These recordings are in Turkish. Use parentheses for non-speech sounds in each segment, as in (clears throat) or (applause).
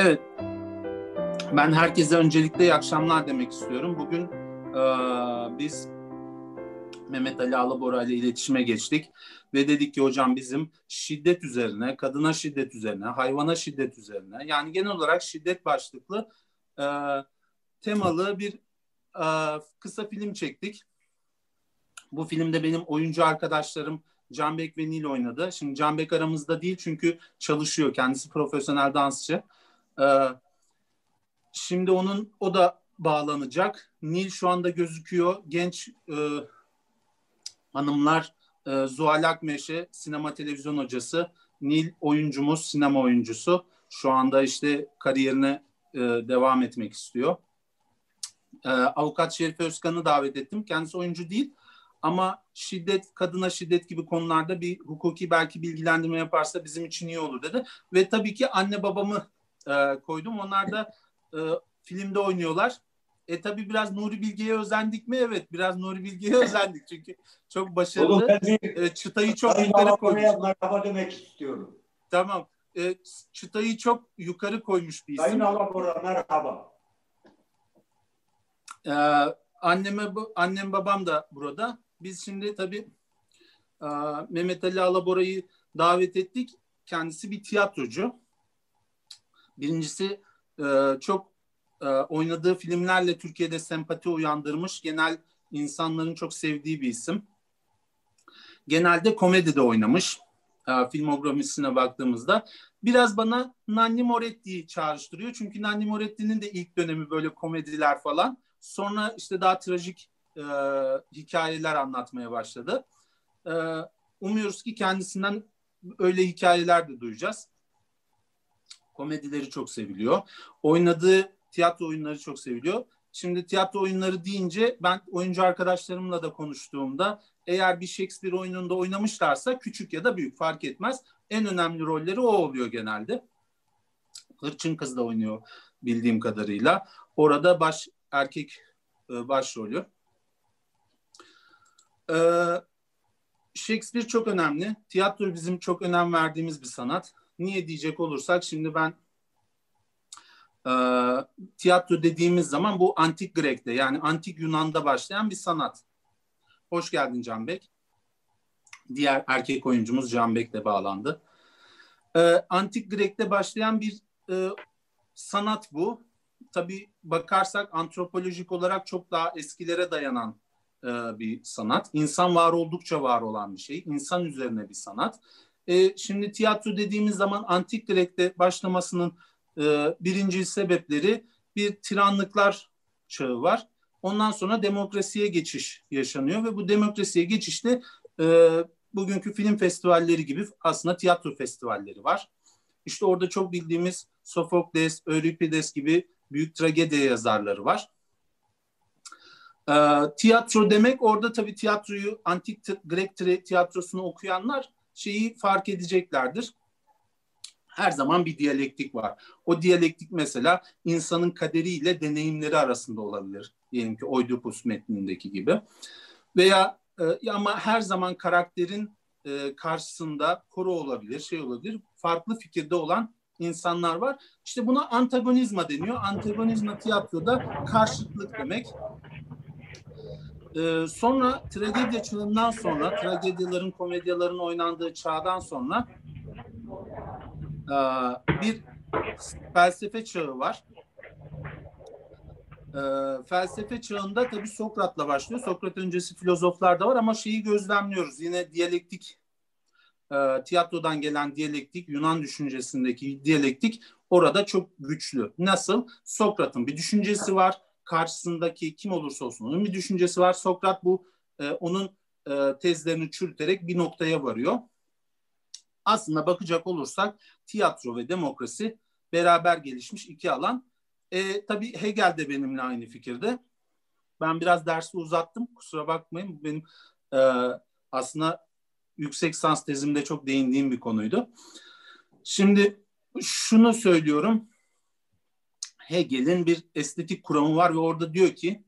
Evet. Ben herkese öncelikle iyi akşamlar demek istiyorum. Bugün e, biz Mehmet Ali Alabora ile iletişime geçtik ve dedik ki hocam bizim şiddet üzerine, kadına şiddet üzerine, hayvana şiddet üzerine yani genel olarak şiddet başlıklı e, temalı bir e, kısa film çektik. Bu filmde benim oyuncu arkadaşlarım Canbek ve Nil oynadı. Şimdi Canbek aramızda değil çünkü çalışıyor. Kendisi profesyonel dansçı. Ee, şimdi onun o da bağlanacak. Nil şu anda gözüküyor. Genç e, hanımlar e, Zuhal Akmeşe sinema televizyon hocası. Nil oyuncumuz, sinema oyuncusu. Şu anda işte kariyerine e, devam etmek istiyor. E, Avukat Şerif Özkan'ı davet ettim. Kendisi oyuncu değil ama şiddet, kadına şiddet gibi konularda bir hukuki belki bilgilendirme yaparsa bizim için iyi olur dedi. Ve tabii ki anne babamı e, koydum. Onlar da e, filmde oynuyorlar. E tabii biraz Nuri Bilge'ye özendik mi? Evet biraz Nuri Bilge'ye (laughs) özendik çünkü çok başarılı. Oğlum, e, çıtayı çok yukarı koymuş. Merhaba demek istiyorum. Tamam. E, çıtayı çok yukarı koymuş bir isim. Sayın Alabora merhaba. E, anneme, annem babam da burada. Biz şimdi tabii e, Mehmet Ali Alabora'yı davet ettik. Kendisi bir tiyatrocu. Birincisi e, çok e, oynadığı filmlerle Türkiye'de sempati uyandırmış, genel insanların çok sevdiği bir isim. Genelde komedide oynamış e, filmografisine baktığımızda. Biraz bana Nanni Moretti'yi çağrıştırıyor. Çünkü Nanni Moretti'nin de ilk dönemi böyle komediler falan. Sonra işte daha trajik e, hikayeler anlatmaya başladı. E, umuyoruz ki kendisinden öyle hikayeler de duyacağız. Komedileri çok seviliyor. Oynadığı tiyatro oyunları çok seviliyor. Şimdi tiyatro oyunları deyince ben oyuncu arkadaşlarımla da konuştuğumda eğer bir Shakespeare oyununda oynamışlarsa küçük ya da büyük fark etmez. En önemli rolleri o oluyor genelde. Hırçın Kız da oynuyor bildiğim kadarıyla. Orada baş erkek e, başrolü. Ee, Shakespeare çok önemli. Tiyatro bizim çok önem verdiğimiz bir sanat. Niye diyecek olursak şimdi ben e, tiyatro dediğimiz zaman bu antik Grek'te yani antik Yunan'da başlayan bir sanat. Hoş geldin Canbek. Diğer erkek oyuncumuz Canbek de bağlandı. E, antik Grek'te başlayan bir e, sanat bu. Tabii bakarsak antropolojik olarak çok daha eskilere dayanan e, bir sanat. İnsan var oldukça var olan bir şey. İnsan üzerine bir sanat. E, şimdi tiyatro dediğimiz zaman antik Grek'te başlamasının e, birinci sebepleri bir tiranlıklar çağı var. Ondan sonra demokrasiye geçiş yaşanıyor ve bu demokrasiye geçişte e, bugünkü film festivalleri gibi aslında tiyatro festivalleri var. İşte orada çok bildiğimiz Sofokles, Euripides gibi büyük tragedi yazarları var. E, tiyatro demek orada tabii tiyatroyu antik Grek tiyatrosunu okuyanlar şeyi fark edeceklerdir. Her zaman bir diyalektik var. O diyalektik mesela insanın kaderiyle deneyimleri arasında olabilir. Diyelim ki Oedipus metnindeki gibi. Veya e, ama her zaman karakterin e, karşısında koro olabilir, şey olabilir. Farklı fikirde olan insanlar var. İşte buna antagonizma deniyor. Antagonizma tiyatroda karşıtlık demek. Ee, sonra tragedya çağından sonra, tragedyaların, komedyaların oynandığı çağdan sonra e, bir felsefe çağı var. E, felsefe çağında tabii Sokrat'la başlıyor. Sokrat öncesi filozoflar da var ama şeyi gözlemliyoruz. Yine diyalektik, e, tiyatrodan gelen diyalektik, Yunan düşüncesindeki diyalektik orada çok güçlü. Nasıl? Sokrat'ın bir düşüncesi var karşısındaki kim olursa olsun onun bir düşüncesi var. Sokrat bu e, onun e, tezlerini çürüterek bir noktaya varıyor. Aslında bakacak olursak tiyatro ve demokrasi beraber gelişmiş iki alan. E, tabii Hegel de benimle aynı fikirde. Ben biraz dersi uzattım. Kusura bakmayın. Benim e, aslında yüksek sans tezimde çok değindiğim bir konuydu. Şimdi şunu söylüyorum. Hegel'in bir estetik kuramı var ve orada diyor ki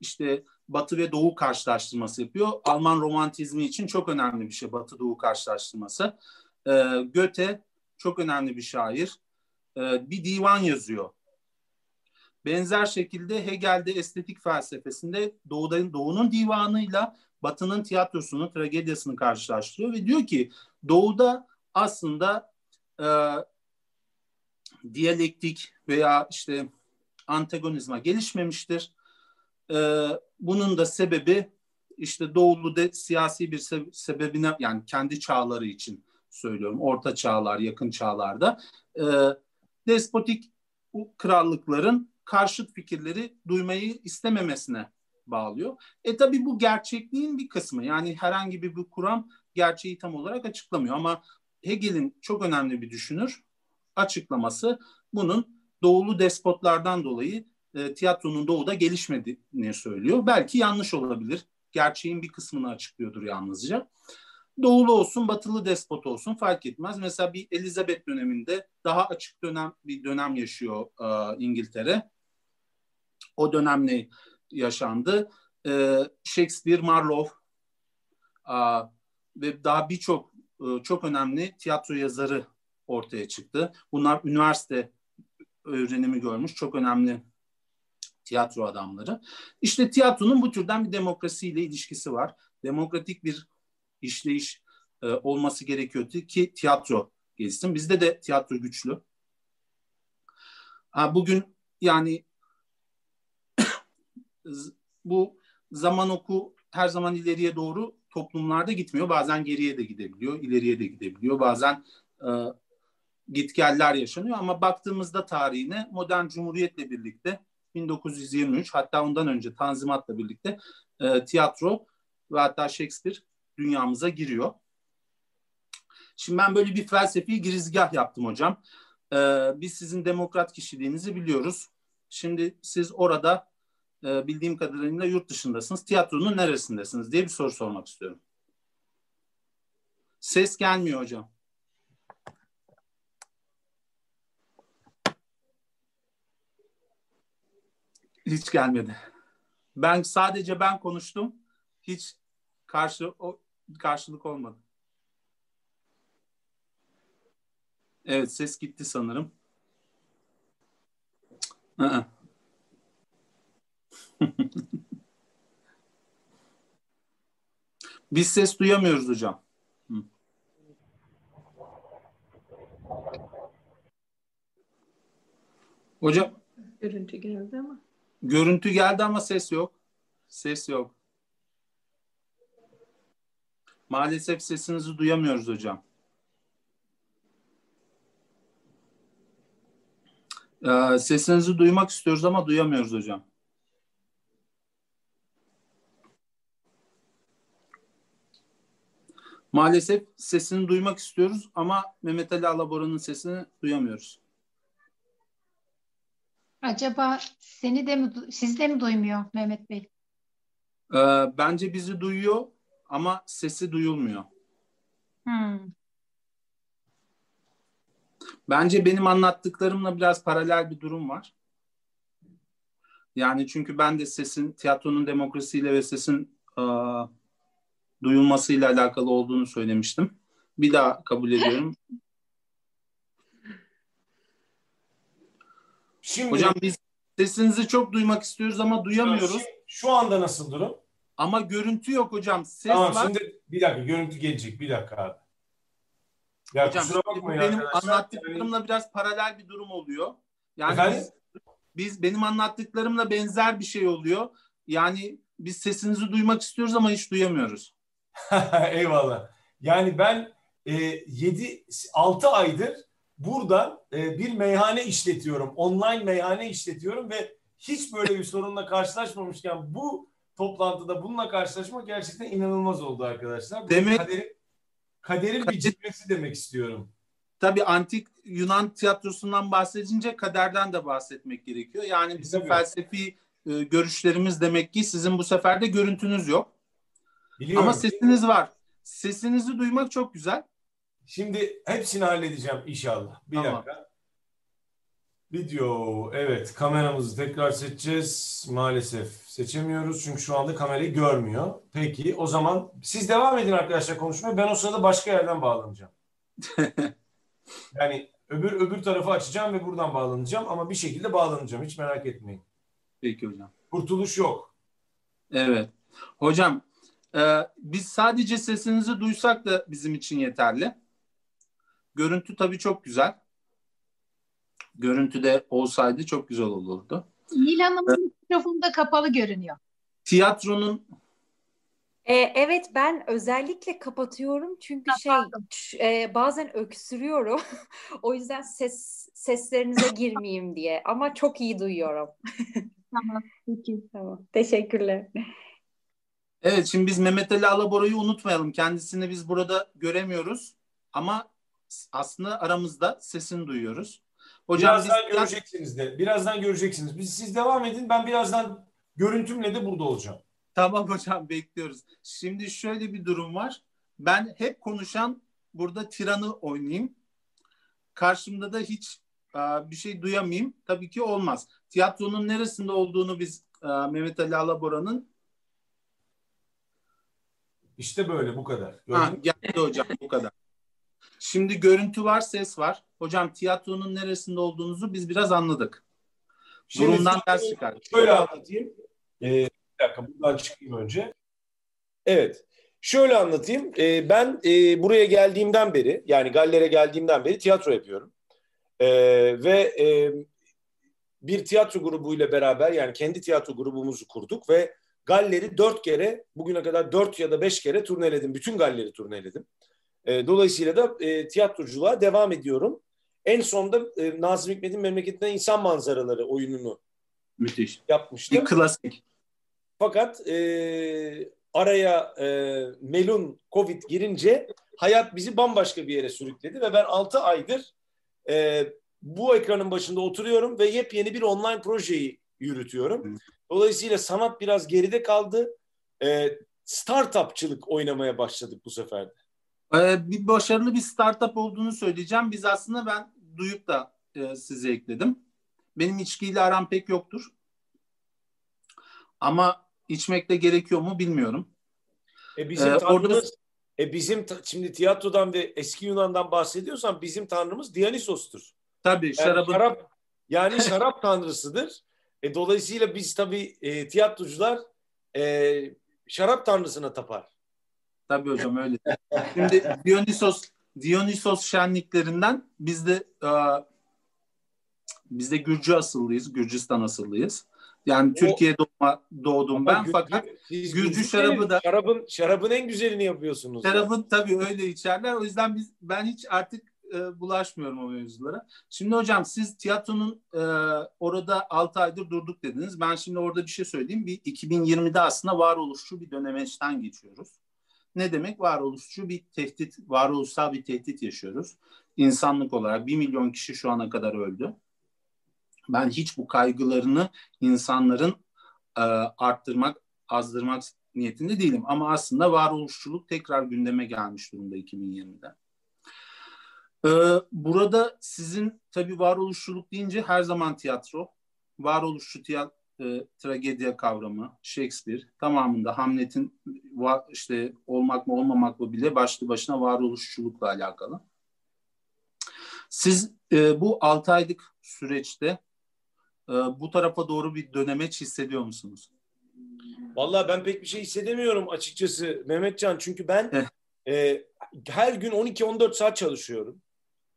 işte Batı ve Doğu karşılaştırması yapıyor. Alman romantizmi için çok önemli bir şey Batı Doğu karşılaştırması. Ee, Goethe çok önemli bir şair. e, bir divan yazıyor. Benzer şekilde Hegel'de estetik felsefesinde Doğu'nun, Doğu'nun divanıyla Batı'nın tiyatrosunu, tragedyasını karşılaştırıyor ve diyor ki Doğu'da aslında e, diyalektik veya işte antagonizma gelişmemiştir. E, bunun da sebebi işte Doğulu de siyasi bir se- sebebine yani kendi çağları için söylüyorum. Orta çağlar, yakın çağlarda e, despotik krallıkların karşıt fikirleri duymayı istememesine bağlıyor. E tabi bu gerçekliğin bir kısmı. Yani herhangi bir, bir kuram gerçeği tam olarak açıklamıyor ama Hegel'in çok önemli bir düşünür açıklaması bunun doğulu despotlardan dolayı e, tiyatronun doğuda gelişmediğini söylüyor. Belki yanlış olabilir. Gerçeğin bir kısmını açıklıyordur yalnızca. Doğulu olsun, batılı despot olsun fark etmez. Mesela bir Elizabeth döneminde daha açık dönem bir dönem yaşıyor e, İngiltere. O dönem ne yaşandı? E, Shakespeare, Marlowe e, ve daha birçok e, çok önemli tiyatro yazarı ortaya çıktı. Bunlar üniversite öğrenimi görmüş çok önemli tiyatro adamları. İşte tiyatronun bu türden bir demokrasiyle ilişkisi var. Demokratik bir işleyiş e, olması gerekiyor ki tiyatro gelsin. Bizde de tiyatro güçlü. Ha, bugün yani (coughs) bu zaman oku her zaman ileriye doğru toplumlarda gitmiyor. Bazen geriye de gidebiliyor, ileriye de gidebiliyor. Bazen e, gitgeller yaşanıyor ama baktığımızda tarihine modern cumhuriyetle birlikte 1923 hatta ondan önce Tanzimat'la birlikte e, tiyatro ve hatta Shakespeare dünyamıza giriyor. Şimdi ben böyle bir felsefi girizgah yaptım hocam. Ee, biz sizin demokrat kişiliğinizi biliyoruz. Şimdi siz orada e, bildiğim kadarıyla yurt dışındasınız. Tiyatronun neresindesiniz diye bir soru sormak istiyorum. Ses gelmiyor hocam. Hiç gelmedi. Ben sadece ben konuştum. Hiç karşı o karşılık olmadı. Evet ses gitti sanırım. (laughs) Biz ses duyamıyoruz hocam. Hocam. Görüntü geldi ama. Görüntü geldi ama ses yok. Ses yok. Maalesef sesinizi duyamıyoruz hocam. Ee, sesinizi duymak istiyoruz ama duyamıyoruz hocam. Maalesef sesini duymak istiyoruz ama Mehmet Ali Alabora'nın sesini duyamıyoruz. Acaba seni de mi, sizi de mi duymuyor Mehmet Bey? Ee, bence bizi duyuyor ama sesi duyulmuyor. Hmm. Bence benim anlattıklarımla biraz paralel bir durum var. Yani çünkü ben de sesin tiyatronun demokrasiyle ve sesin e, duyulmasıyla alakalı olduğunu söylemiştim. Bir daha kabul ediyorum. (laughs) Şimdi, Hocam biz sesinizi çok duymak istiyoruz ama duyamıyoruz. Şu, anda nasıl durum? Ama görüntü yok hocam. Ses tamam var. şimdi bir dakika görüntü gelecek. Bir dakika abi. Ya hocam, kusura bakmayın benim anlattıklarımla yani... biraz paralel bir durum oluyor. Yani biz, biz benim anlattıklarımla benzer bir şey oluyor. Yani biz sesinizi duymak istiyoruz ama hiç duyamıyoruz. (laughs) Eyvallah. Yani ben e, 7 6 aydır burada e, bir meyhane işletiyorum. Online meyhane işletiyorum ve hiç böyle bir sorunla karşılaşmamışken bu toplantıda bununla karşılaşmak gerçekten inanılmaz oldu arkadaşlar. Demek kaderin, kaderin kader, bir cilvesi demek istiyorum. Tabii antik Yunan tiyatrosundan bahsedince kaderden de bahsetmek gerekiyor. Yani bizim Tabii. felsefi e, görüşlerimiz demek ki sizin bu sefer de görüntünüz yok. Biliyorum. Ama sesiniz var. Sesinizi duymak çok güzel. Şimdi hepsini halledeceğim inşallah. Bir tamam. dakika. Video. Evet kameramızı tekrar seçeceğiz. Maalesef seçemiyoruz çünkü şu anda kamerayı görmüyor. Peki o zaman siz devam edin arkadaşlar konuşmaya. Ben o sırada başka yerden bağlanacağım. (laughs) yani Öbür öbür tarafı açacağım ve buradan bağlanacağım ama bir şekilde bağlanacağım. Hiç merak etmeyin. Peki hocam. Kurtuluş yok. Evet. Hocam e, biz sadece sesinizi duysak da bizim için yeterli. Görüntü tabii çok güzel. Görüntü de olsaydı çok güzel olurdu. Nil Hanım'ın mikrofonu da kapalı görünüyor. Tiyatronun Ee, evet ben özellikle kapatıyorum çünkü şey pardon. ç- e, bazen öksürüyorum. (laughs) O yüzden ses seslerinize girmeyeyim diye ama çok iyi duyuyorum. Tamam. Peki. Tamam. Teşekkürler. Evet şimdi biz Mehmet Ali Alabora'yı unutmayalım. Kendisini biz burada göremiyoruz ama aslında aramızda sesini duyuyoruz. Hocam biz birazdan göreceksiniz de. Birazdan göreceksiniz. Biz, siz devam edin. Ben birazdan görüntümle de burada olacağım. Tamam hocam bekliyoruz. Şimdi şöyle bir durum var. Ben hep konuşan burada tiranı oynayayım. Karşımda da hiç e, bir şey duyamayayım. Tabii ki olmaz. Tiyatronun neresinde olduğunu biz e, Mehmet Ali Alabora'nın İşte böyle bu kadar. ha, Gördün mü? geldi hocam bu kadar. Şimdi görüntü var, ses var. Hocam tiyatronun neresinde olduğunuzu biz biraz anladık. Şimdi Durumdan ders çıkardık. Şöyle anlatayım. Ee, bir dakika buradan çıkayım önce. Evet. Şöyle anlatayım. Ee, ben e, buraya geldiğimden beri yani Galler'e geldiğimden beri tiyatro yapıyorum. Ee, ve e, bir tiyatro grubuyla beraber yani kendi tiyatro grubumuzu kurduk ve Galler'i dört kere bugüne kadar dört ya da beş kere turneledim. Bütün Galler'i turneledim. Ee, dolayısıyla da e, tiyatroculuğa devam ediyorum. En sonda e, Nazım Hikmet'in Memleketinden İnsan Manzaraları oyununu Müthiş. yapmıştım. Bir klasik. Fakat e, araya e, melun Covid girince hayat bizi bambaşka bir yere sürükledi ve ben 6 aydır e, bu ekranın başında oturuyorum ve yepyeni bir online projeyi yürütüyorum. Dolayısıyla sanat biraz geride kaldı. E, startupçılık oynamaya başladık bu sefer de. Ee, bir başarılı bir startup olduğunu söyleyeceğim. Biz aslında ben duyup da e, size ekledim. Benim içkiyle aram pek yoktur. Ama içmek de gerekiyor mu bilmiyorum. E bizim Ee, tanrımız orada- e bizim şimdi tiyatrodan ve eski Yunan'dan bahsediyorsan bizim tanrımız Dionysos'tur. Tabii Yani şarabın şarap yani (laughs) şarap tanrısıdır. E, dolayısıyla biz tabii e, tiyatrocular e, şarap tanrısına tapar. Tabii hocam öyle. (laughs) Şimdi Dionysos Dionysos şenliklerinden biz de e, biz de Gürcü asıllıyız. Gürcistan asıllıyız. Yani O- Türkiye'de doğma, doğdum ben Gürcü- fakat Gürcü Gürcü şarabı da- şarabın şarabın en güzelini yapıyorsunuz. Şarabın tabii öyle içerler. O yüzden biz ben hiç artık e, bulaşmıyorum o mevzulara. Şimdi hocam siz tiyatronun e, orada 6 aydır durduk dediniz. Ben şimdi orada bir şey söyleyeyim. Bir 2020'de aslında varoluşçu bir dönemeçten geçiyoruz. Ne demek? Varoluşçu bir tehdit, varoluşsal bir tehdit yaşıyoruz. İnsanlık olarak 1 milyon kişi şu ana kadar öldü. Ben hiç bu kaygılarını insanların e, arttırmak, azdırmak niyetinde değilim. Ama aslında varoluşçuluk tekrar gündeme gelmiş durumda 2020'de. Ee, burada sizin tabii varoluşçuluk deyince her zaman tiyatro, varoluşçu tiyatro, e, tragedya kavramı, Shakespeare tamamında Hamlet'in va- işte olmak mı olmamak mı bile başlı başına varoluşçulukla alakalı. Siz e, bu 6 aylık süreçte e, bu tarafa doğru bir dönemeç hissediyor musunuz? Vallahi ben pek bir şey hissedemiyorum açıkçası Mehmetcan. Çünkü ben Eh. e, her gün 12-14 saat çalışıyorum.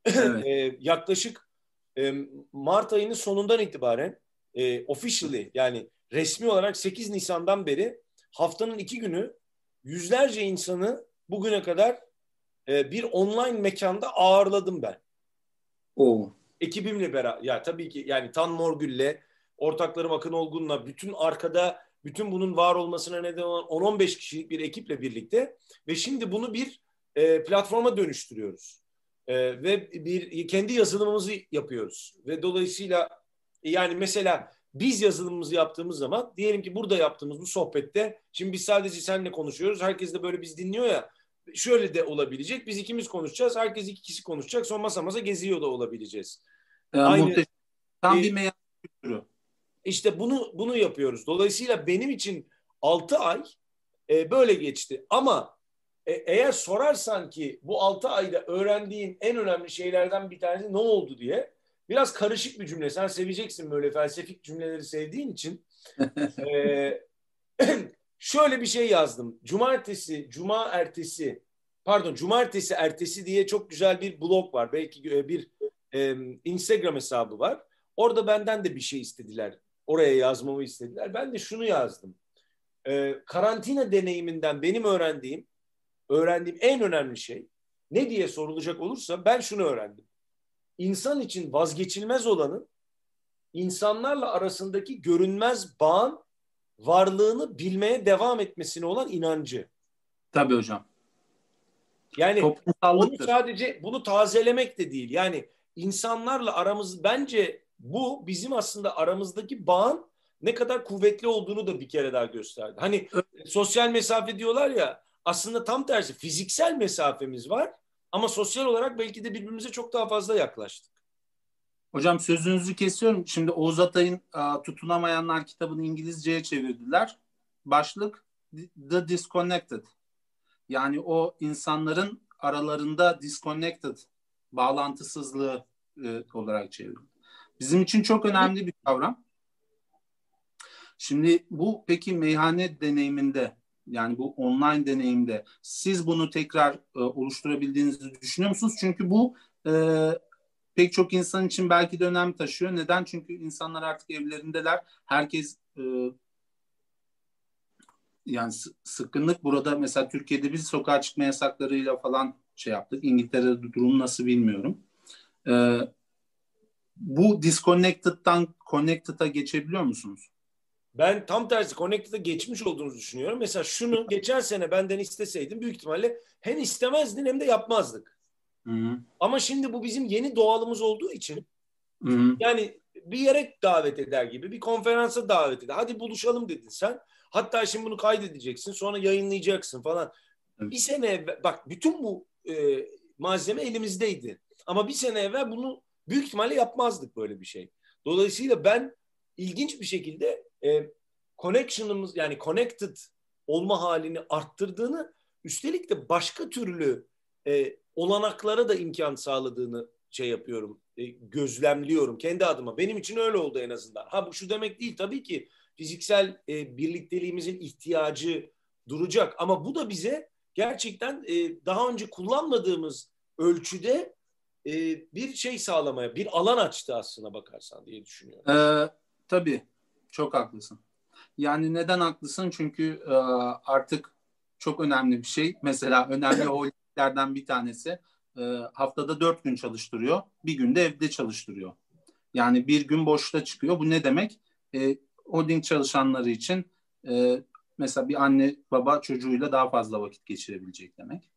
Evet. (laughs) E, yaklaşık e, Mart ayının sonundan itibaren e, officially yani resmi olarak 8 Nisan'dan beri haftanın iki günü yüzlerce insanı bugüne kadar e, bir online mekanda ağırladım ben. O. Ekibimle beraber ya tabii ki yani Tan Morgül'le ortaklarım Akın Olgun'la bütün arkada bütün bunun var olmasına neden olan 10-15 kişilik bir ekiple birlikte ve şimdi bunu bir e, platforma dönüştürüyoruz. E, ve bir kendi yazılımımızı yapıyoruz. Ve dolayısıyla yani mesela biz yazılımımızı yaptığımız zaman diyelim ki burada yaptığımız bu sohbette şimdi biz sadece seninle konuşuyoruz. Herkes de böyle biz dinliyor ya. Şöyle de olabilecek. Biz ikimiz konuşacağız. Herkes iki kişi konuşacak. Sonra masa masa geziyor da olabileceğiz. E, Aynı- muhteşem. Tam E, bir meydan kültürü. İşte bunu bunu yapıyoruz. Dolayısıyla benim için 6 ay e, böyle geçti. Ama e, eğer sorarsan ki bu 6 ayda öğrendiğin en önemli şeylerden bir tanesi ne oldu diye biraz karışık bir cümle. Sen seveceksin böyle felsefik cümleleri sevdiğin için. (laughs) ee, (clears throat) şöyle bir şey yazdım. Cumartesi, cuma ertesi, pardon cumartesi ertesi diye çok güzel bir blog var. Belki bir e, Instagram hesabı var. Orada benden de bir şey istediler. Oraya yazmamı istediler. Ben de şunu yazdım. Ee, karantina deneyiminden benim öğrendiğim, öğrendiğim en önemli şey ne diye sorulacak olursa ben şunu öğrendim. İnsan için vazgeçilmez olanın insanlarla arasındaki görünmez bağın varlığını bilmeye devam etmesine olan inancı. Tabii hocam. Yani onu sadece bunu tazelemek de değil. Yani insanlarla aramız bence bu bizim aslında aramızdaki bağın ne kadar kuvvetli olduğunu da bir kere daha gösterdi. Hani sosyal mesafe diyorlar ya aslında tam tersi fiziksel mesafemiz var ama sosyal olarak belki de birbirimize çok daha fazla yaklaştık. Hocam sözünüzü kesiyorum. Şimdi Oğuz Atay'ın Tutunamayanlar kitabını İngilizceye çevirdiler. Başlık The Disconnected. Yani o insanların aralarında disconnected, bağlantısızlığı e, olarak çevrildi. Bizim için çok önemli bir kavram. Şimdi bu peki meyhane deneyiminde yani bu online deneyimde siz bunu tekrar e, oluşturabildiğinizi düşünüyor musunuz? Çünkü bu e, pek çok insan için belki de önem taşıyor. Neden? Çünkü insanlar artık evlerindeler. Herkes e, yani sıkkınlık burada mesela Türkiye'de biz sokağa çıkma yasaklarıyla falan şey yaptık. İngiltere'de durum nasıl bilmiyorum. Ee, bu disconnected'dan connected'a geçebiliyor musunuz? Ben tam tersi connected'a geçmiş olduğunuzu düşünüyorum. Mesela şunu (laughs) geçen sene benden isteseydim büyük ihtimalle hem istemezdin hem de yapmazdık. Hı-hı. Ama şimdi bu bizim yeni doğalımız olduğu için Hı-hı. yani bir yere davet eder gibi bir konferansa davet eder. Hadi buluşalım dedin sen. Hatta şimdi bunu kaydedeceksin sonra yayınlayacaksın falan. Evet. Bir sene evvel, bak bütün bu e, malzeme elimizdeydi. Ama bir sene evvel bunu büyük ihtimalle yapmazdık böyle bir şey. Dolayısıyla ben ilginç bir şekilde e, connection'ımız yani connected olma halini arttırdığını üstelik de başka türlü e, olanaklara da imkan sağladığını şey yapıyorum, e, gözlemliyorum kendi adıma. Benim için öyle oldu en azından. Ha bu şu demek değil tabii ki fiziksel e, birlikteliğimizin ihtiyacı duracak. Ama bu da bize gerçekten e, daha önce kullanmadığımız ölçüde e, bir şey sağlamaya, bir alan açtı aslına bakarsan diye düşünüyorum. Ee, tabii, çok haklısın. Yani neden haklısın? Çünkü e, artık çok önemli bir şey. Mesela önemli holdinglerden bir tanesi e, haftada dört gün çalıştırıyor. Bir günde evde çalıştırıyor. Yani bir gün boşta çıkıyor. Bu ne demek? E, holding çalışanları için e, mesela bir anne baba çocuğuyla daha fazla vakit geçirebilecek demek.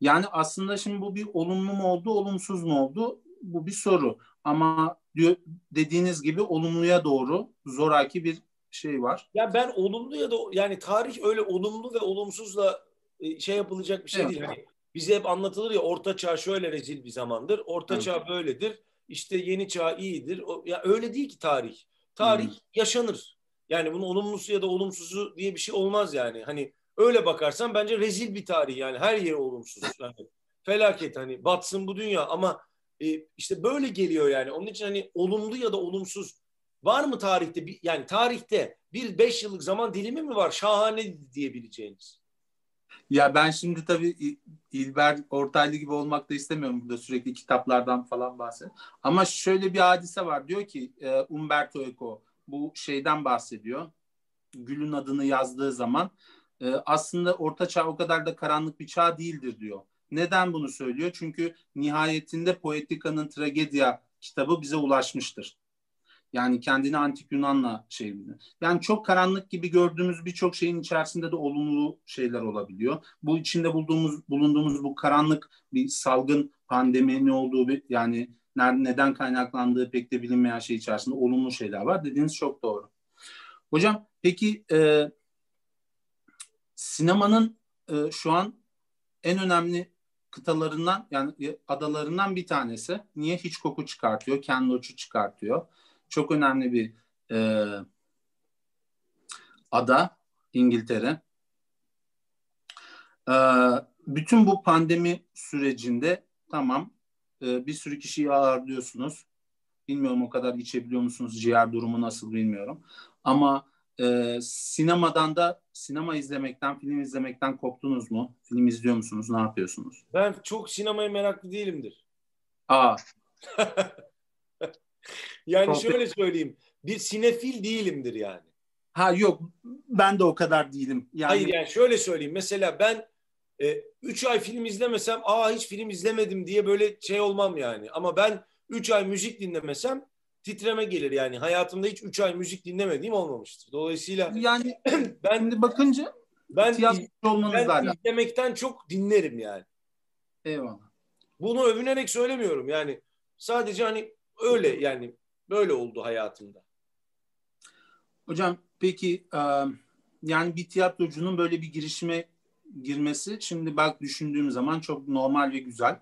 Yani aslında şimdi bu bir olumlu mu oldu, olumsuz mu oldu? Bu bir soru. Ama diyor, dediğiniz gibi olumluya doğru zoraki bir şey var. Ya ben olumlu ya da yani tarih öyle olumlu ve olumsuzla e, şey yapılacak bir şey evet. değil. Hani bize hep anlatılır ya orta çağ şöyle rezil bir zamandır. Orta evet. çağ böyledir. İşte yeni çağ iyidir. O, ya öyle değil ki tarih. Tarih hmm. yaşanır. Yani bunun olumlusu ya da olumsuzu diye bir şey olmaz yani. Hani öyle bakarsan bence rezil bir tarih yani. Her yeri olumsuz. Yani felaket hani batsın bu dünya ama e, işte böyle geliyor yani. Onun için hani olumlu ya da olumsuz var mı tarihte? Bir, yani tarihte bir beş yıllık zaman dilimi mi var? Şahane diyebileceğiniz. Ya ben şimdi tabii İlber Ortaylı gibi olmak da istemiyorum burada sürekli kitaplardan falan bahset. Ama şöyle bir hadise var. Diyor ki e, Umberto Eco bu şeyden bahsediyor. Gül'ün adını yazdığı zaman e, aslında Orta Çağ o kadar da karanlık bir çağ değildir diyor. Neden bunu söylüyor? Çünkü nihayetinde Poetika'nın Tragedya kitabı bize ulaşmıştır. Yani kendini antik Yunan'la şey bilir. Yani çok karanlık gibi gördüğümüz birçok şeyin içerisinde de olumlu şeyler olabiliyor. Bu içinde bulduğumuz bulunduğumuz bu karanlık bir salgın pandemi ne olduğu bir yani neden kaynaklandığı pek de bilinmeyen şey içerisinde olumlu şeyler var. Dediğiniz çok doğru. Hocam peki e, sinemanın e, şu an en önemli kıtalarından yani adalarından bir tanesi. Niye hiç koku çıkartıyor? Ken Loach'u çıkartıyor çok önemli bir e, ada İngiltere. Ee, bütün bu pandemi sürecinde tamam e, bir sürü kişiyi ağırlıyorsunuz. Bilmiyorum o kadar içebiliyor musunuz? Ciğer durumu nasıl bilmiyorum. Ama e, sinemadan da sinema izlemekten, film izlemekten koptunuz mu? Film izliyor musunuz? Ne yapıyorsunuz? Ben çok sinemaya meraklı değilimdir. Aa, (laughs) Yani Çok- şöyle söyleyeyim. Bir sinefil değilimdir yani. ha yok ben de o kadar değilim. Yani Hayır yani şöyle söyleyeyim. Mesela ben 3 ay film izlemesem aa hiç film izlemedim diye böyle şey olmam yani. Ama ben 3 ay müzik dinlemesem titreme gelir yani. Hayatımda hiç 3 ay müzik dinlemediğim olmamıştır. Dolayısıyla yani (clears throat) ben şimdi bakınca ben, ben izlemekten çok dinlerim yani. Eyvallah. Bunu övünerek söylemiyorum yani. Sadece hani öyle yani böyle oldu hayatımda. Hocam peki yani bir tiyatrocunun böyle bir girişime girmesi şimdi bak düşündüğüm zaman çok normal ve güzel.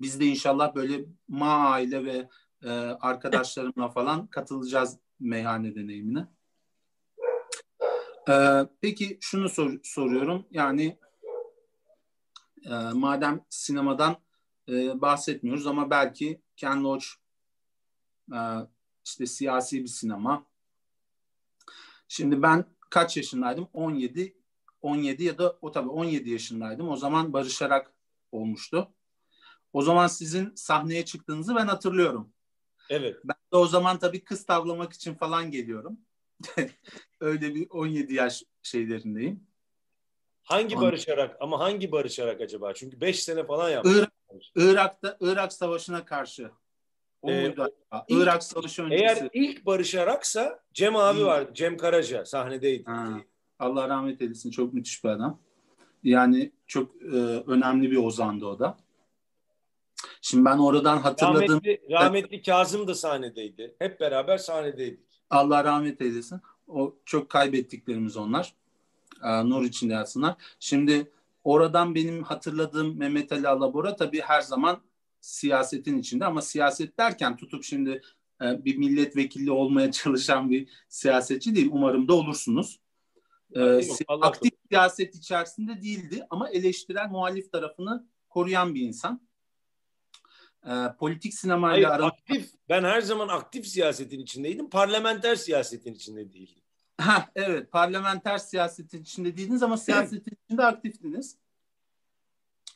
Biz de inşallah böyle ma aile ve e, arkadaşlarımla falan katılacağız meyhane deneyimine. E, peki şunu sor- soruyorum yani e, madem sinemadan e, bahsetmiyoruz ama belki Ken Loach e, işte siyasi bir sinema. Şimdi ben kaç yaşındaydım? 17 17 ya da o tabii 17 yaşındaydım. O zaman barışarak olmuştu. O zaman sizin sahneye çıktığınızı ben hatırlıyorum. Evet. Ben de o zaman tabii kız tavlamak için falan geliyorum. (laughs) Öyle bir 17 yaş şeylerindeyim. Hangi An- barışarak ama hangi barışarak acaba? Çünkü 5 sene falan yaptı. Irak, Irak'ta Irak Savaşı'na karşı. O Ee, muydu acaba? ilk- Irak Savaşı öncesi. Eğer ilk barışaraksa Cem abi Değil. var. Cem Karaca sahnedeydi. Ha, Allah rahmet eylesin. Çok müthiş bir adam. Yani çok e, önemli bir ozandı o da. Şimdi ben oradan hatırladığım Rahmetli, rahmetli Kazım da sahnedeydi. Hep beraber sahnedeydik. Allah rahmet eylesin. O çok kaybettiklerimiz onlar. Ee, nur içinde yatsınlar. Şimdi oradan benim hatırladığım Mehmet Ali Alabora tabii her zaman siyasetin içinde ama siyaset derken tutup şimdi e, bir milletvekili olmaya (laughs) çalışan bir siyasetçi değil. Umarım da olursunuz. Ee, Allah aktif siyaset içerisinde değildi ama eleştirel muhalif tarafını koruyan bir insan. Ee, politik Hayır, sinemayla ara aktif. Ben her zaman aktif siyasetin içindeydim. Parlamenter siyasetin içinde değildim. Ha evet parlamenter siyasetin içinde değildiniz ama siyasetin içinde aktiftiniz.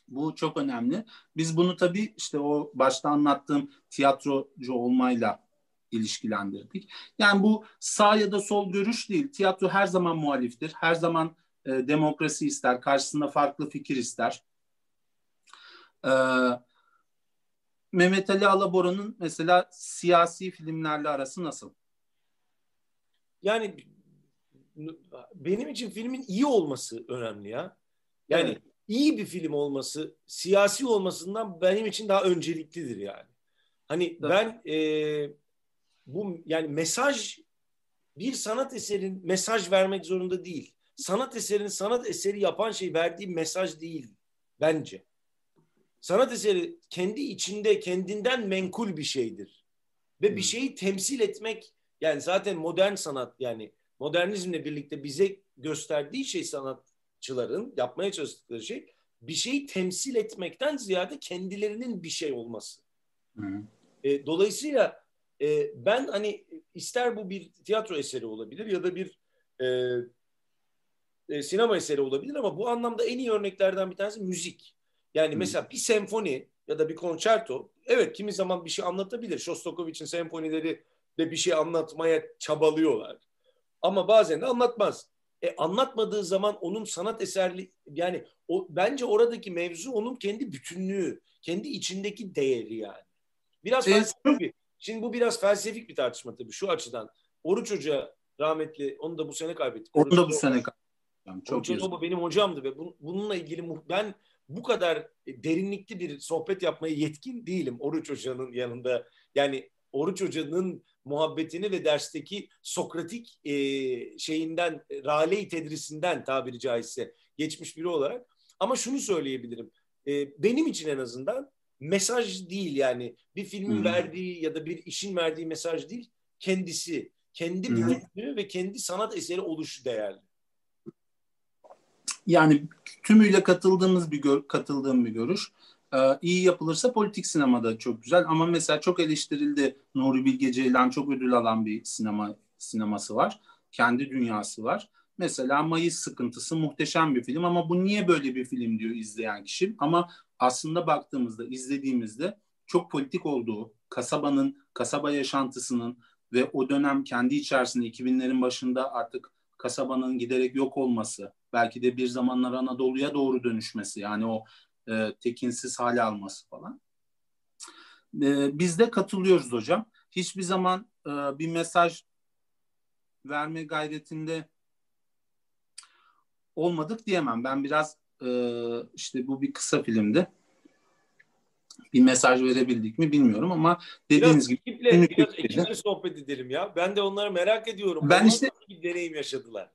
Bu çok önemli. Biz bunu tabii işte o başta anlattığım tiyatrocu olmayla ilişkilendirdik. Yani bu sağ ya da sol görüş değil. Tiyatro her zaman muhaliftir. Her zaman e, demokrasi ister. Karşısında farklı fikir ister. Ee, Mehmet Ali Alabora'nın mesela siyasi filmlerle arası nasıl? Yani benim için filmin iyi olması önemli ya. Yani Evet. iyi bir film olması, siyasi olmasından benim için daha önceliklidir yani. Hani ben e, bu yani mesaj bir sanat eserin mesaj vermek zorunda değil. Sanat eserini sanat eseri yapan şey verdiği mesaj değil bence. Sanat eseri kendi içinde kendinden menkul bir şeydir. Ve bir Hmm. şeyi temsil etmek yani zaten modern sanat yani modernizmle birlikte bize gösterdiği şey sanatçıların yapmaya çalıştıkları şey bir şeyi temsil etmekten ziyade kendilerinin bir şey olması. Hı. E, dolayısıyla e, ben hani ister bu bir tiyatro eseri olabilir ya da bir e, e, sinema eseri olabilir ama bu anlamda en iyi örneklerden bir tanesi müzik. Yani Hı. mesela bir senfoni ya da bir konçerto evet kimi zaman bir şey anlatabilir. Shostakovich'in senfonileri de bir şey anlatmaya çabalıyorlar. Ama bazen de anlatmaz. E, anlatmadığı zaman onun sanat eserli yani o bence oradaki mevzu onun kendi bütünlüğü, kendi içindeki değeri yani. Biraz Evet. felsefik bir. Şimdi bu biraz felsefik bir tartışma tabii şu açıdan. Oruç Hoca rahmetli onu da bu sene kaybettik. Onu da bu sene kaybettim. Çok Oruç Hoca benim hocamdı ve bu- bununla ilgili ben bu kadar e, derinlikli bir sohbet yapmaya yetkin değilim Oruç Hoca'nın yanında. Yani Oruç Hoca'nın muhabbetini ve dersteki Sokratik e, şeyinden, e, Rale-i Tedrisinden tabiri caizse geçmiş biri olarak. Ama şunu söyleyebilirim. E, benim için en azından mesaj değil yani bir filmin Hı. verdiği ya da bir işin verdiği mesaj değil kendisi, kendi bütünlüğü ve kendi sanat eseri oluşu değerli. Yani tümüyle katıldığımız bir gör, katıldığım bir görüş. Ee, iyi yapılırsa politik sinemada çok güzel ama mesela çok eleştirildi Nuri Bilge Ceylan çok ödül alan bir sinema sineması var. Kendi dünyası var. Mesela Mayıs Sıkıntısı muhteşem bir film ama bu niye böyle bir film diyor izleyen kişi. Ama aslında baktığımızda, izlediğimizde çok politik olduğu, kasabanın, kasaba yaşantısının ve o dönem kendi içerisinde 2000'lerin başında artık kasabanın giderek yok olması, belki de bir zamanlar Anadolu'ya doğru dönüşmesi yani o e, tekinsiz hale alması falan. E, biz de katılıyoruz hocam. Hiçbir zaman e, bir mesaj verme gayretinde olmadık diyemem. Ben biraz e, işte bu bir kısa filmdi. Bir mesaj verebildik mi bilmiyorum ama dediğiniz biraz gibi ekiple, biraz ekiple sohbet edelim ya. Ben de onları merak ediyorum. Ben Onlar işte- deneyim yaşadılar.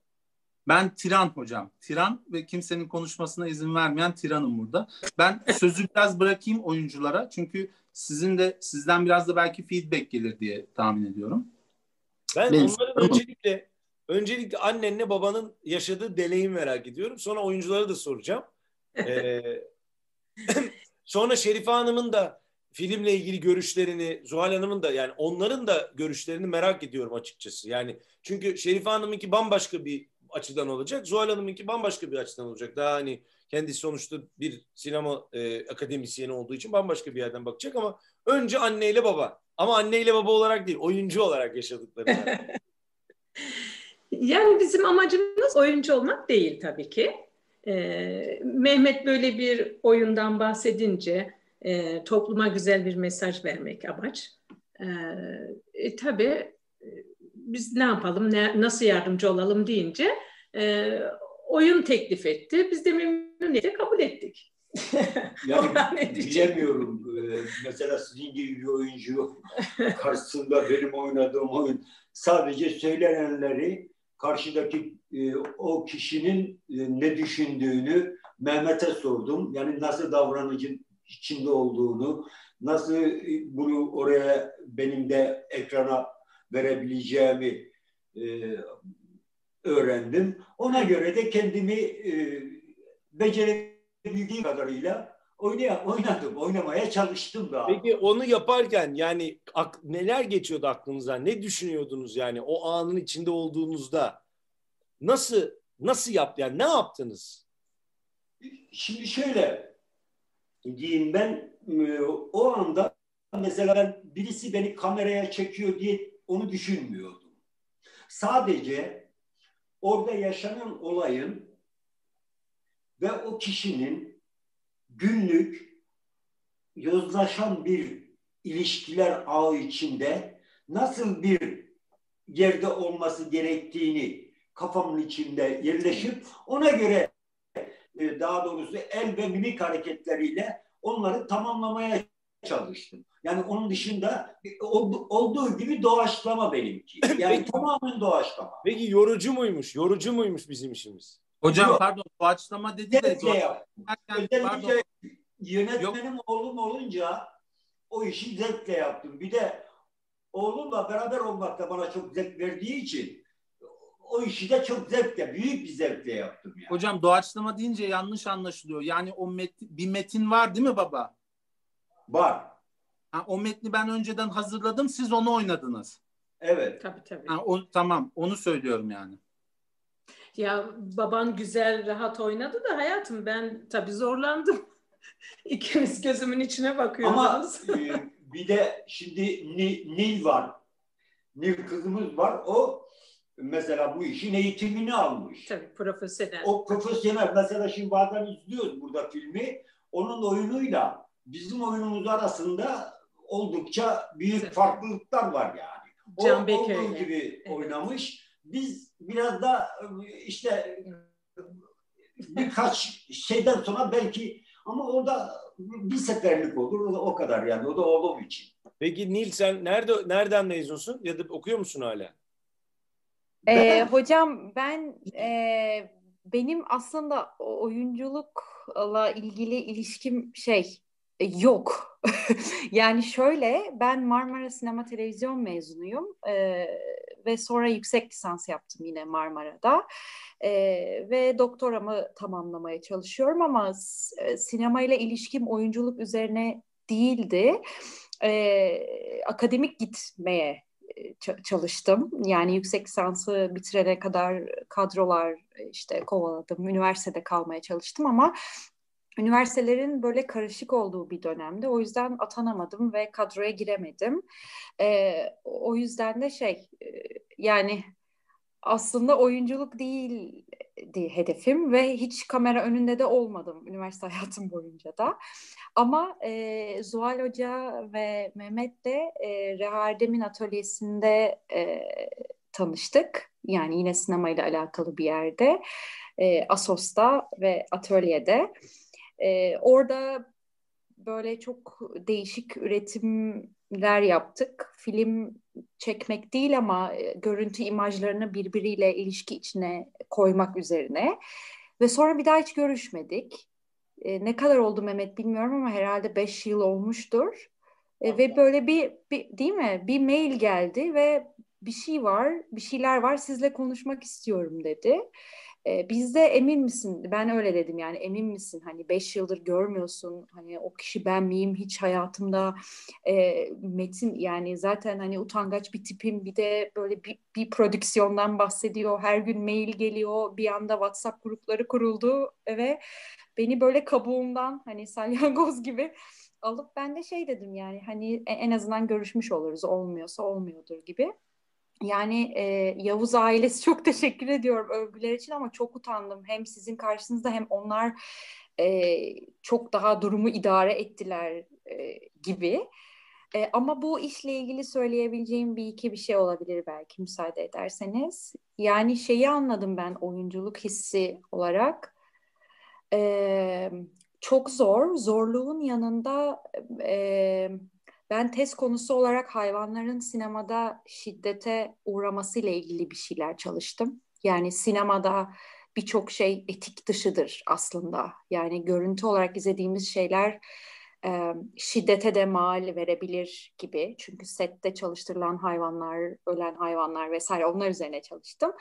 Ben tiran hocam. Tiran ve kimsenin konuşmasına izin vermeyen tiranım burada. Ben sözü biraz bırakayım oyunculara. Çünkü sizin de sizden biraz da belki feedback gelir diye tahmin ediyorum. Ben Benim onların öncelikle öncelikle annenle babanın yaşadığı deneyim merak ediyorum. Sonra oyunculara da soracağım. (laughs) Ee, (clears throat) sonra Şerife Hanım'ın da filmle ilgili görüşlerini, Zuhal Hanım'ın da yani onların da görüşlerini merak ediyorum açıkçası. Yani çünkü Şerife Hanım'ınki bambaşka bir açıdan olacak. Zuhal Hanım'ınki bambaşka bir açıdan olacak. Daha hani kendisi sonuçta bir sinema e, akademisyeni olduğu için bambaşka bir yerden bakacak ama önce anneyle baba. Ama anneyle baba olarak değil, oyuncu olarak yaşadıkları. (laughs) Yani bizim amacımız oyuncu olmak değil tabii ki. Ee, Mehmet böyle bir oyundan bahsedince e, topluma güzel bir mesaj vermek amaç. Ee, e, tabii e, biz ne yapalım, ne, nasıl yardımcı olalım deyince e, oyun teklif etti. Biz de memnuniyetle kabul ettik. (laughs) Yani bilemiyorum. Ee, mesela sizin gibi bir oyuncu karşısında benim oynadığım oyun sadece söylenenleri karşıdaki e, o kişinin e, ne düşündüğünü Mehmet'e sordum. Yani nasıl davranıcı içinde olduğunu, nasıl e, bunu oraya benim de ekrana verebileceğimi e, öğrendim. Ona göre de kendimi e, becerebildiğim kadarıyla oynaya, oynadım, oynamaya çalıştım da. Peki onu yaparken yani ak- neler geçiyordu aklınıza? Ne düşünüyordunuz yani o anın içinde olduğunuzda? Nasıl nasıl yaptı yani ne yaptınız? Şimdi şöyle diyeyim ben e, o anda mesela ben birisi beni kameraya çekiyor diye onu düşünmüyordum. Sadece orada yaşanan olayın ve o kişinin günlük yozlaşan bir ilişkiler ağı içinde nasıl bir yerde olması gerektiğini kafamın içinde yerleşip ona göre e, daha doğrusu el ve mimik hareketleriyle onları tamamlamaya çalıştım. Yani onun dışında ol- olduğu gibi doğaçlama benimki. (laughs) Yani Peki. tamamen doğaçlama. Peki yorucu muymuş? Yorucu muymuş bizim işimiz? Hocam Yok. pardon doğaçlama dedi de doğaçlarken, pardon, Özellikle yönetmenim oğlum olunca o işi zevkle yaptım. Bir de oğlumla beraber olmak da bana çok zevk verdiği için o işi de çok zevkle, büyük bir zevkle yaptım. Yani. hocam doğaçlama deyince yanlış anlaşılıyor. Yani o met- bir metin var değil mi baba? Var. Ha, o metni ben önceden hazırladım siz onu oynadınız. Evet. Tabii tabii. Ha, o, tamam onu söylüyorum yani. Ya baban güzel rahat oynadı da hayatım ben tabii zorlandım. (laughs) İkimiz gözümün içine Ama bakıyoruz. e, bir de şimdi Ni- Nil var. Nil kızımız var. O mesela bu işin eğitimini almış. tabii profesyonel. O profesyonel mesela şimdi bazen izliyoruz burada filmi. Onun oyunuyla bizim oyunumuz arasında oldukça büyük farklılıklar var yani. O Can olduğu gibi Evet. oynamış. Biz biraz da işte birkaç şeyden sonra belki ama orada bir seferlik olur. O da o kadar yani. O da oğlum için. Peki Nil sen nerede nereden mezunsun ya da okuyor musun hala? Ee, Ben- hocam ben e, benim aslında oyunculukla ilgili ilişkim şey yok. (laughs) yani şöyle ben Marmara Sinema Televizyon mezunuyum Ee, ve sonra yüksek lisans yaptım yine Marmara'da. E, ve doktoramı tamamlamaya çalışıyorum ama e, sinemayla ilişkim oyunculuk üzerine değildi. E, akademik gitmeye çalıştım. Yani yüksek lisansı bitirene kadar kadrolar işte kovaladım. Üniversitede kalmaya çalıştım ama üniversitelerin böyle karışık olduğu bir dönemde. O yüzden atanamadım ve kadroya giremedim. Ee, o yüzden de şey yani aslında oyunculuk değildi hedefim ve hiç kamera önünde de olmadım üniversite (laughs) hayatım boyunca da. Ama e, Zuhal Hoca ve Mehmet de e, Reha Erdem'in atölyesinde e, tanıştık. Yani yine sinemayla alakalı bir yerde. E, Asos'ta ve atölyede. E, orada böyle çok değişik üretimler yaptık. Film çekmek değil ama e, görüntü imajlarını birbiriyle ilişki içine koymak üzerine. Ve sonra bir daha hiç görüşmedik. E, ne kadar oldu Mehmet bilmiyorum ama herhalde beş yıl olmuştur. E, ve böyle bir, bir değil mi? Bir mail geldi ve bir şey var, bir şeyler var sizle konuşmak istiyorum dedi. E, bizde emin misin? Ben öyle dedim yani emin misin? Hani beş yıldır görmüyorsun. Hani o kişi ben miyim? Hiç hayatımda e, metin yani zaten hani utangaç bir tipim. Bir de böyle bir, bir prodüksiyondan bahsediyor. Her gün mail geliyor. Bir anda WhatsApp grupları kuruldu ve beni böyle kabuğumdan hani (laughs) salyangoz gibi alıp ben de şey dedim yani hani en azından görüşmüş oluruz. Olmuyorsa olmuyordur gibi. Yani e, Yavuz ailesi çok teşekkür ediyorum övgüler için ama çok utandım. Hem sizin karşınızda hem onlar e, çok daha durumu idare ettiler e, gibi. E, ama bu işle ilgili söyleyebileceğim bir iki bir şey olabilir belki müsaade ederseniz. Yani şeyi anladım ben oyunculuk hissi olarak. E, çok zor. Zorluğun yanında e, ben tez konusu olarak hayvanların sinemada şiddete uğraması ile ilgili bir şeyler çalıştım. Yani sinemada birçok şey etik dışıdır aslında. Yani görüntü olarak izlediğimiz şeyler e, şiddete de mal verebilir gibi. Çünkü sette çalıştırılan hayvanlar, ölen hayvanlar vesaire onlar üzerine çalıştım.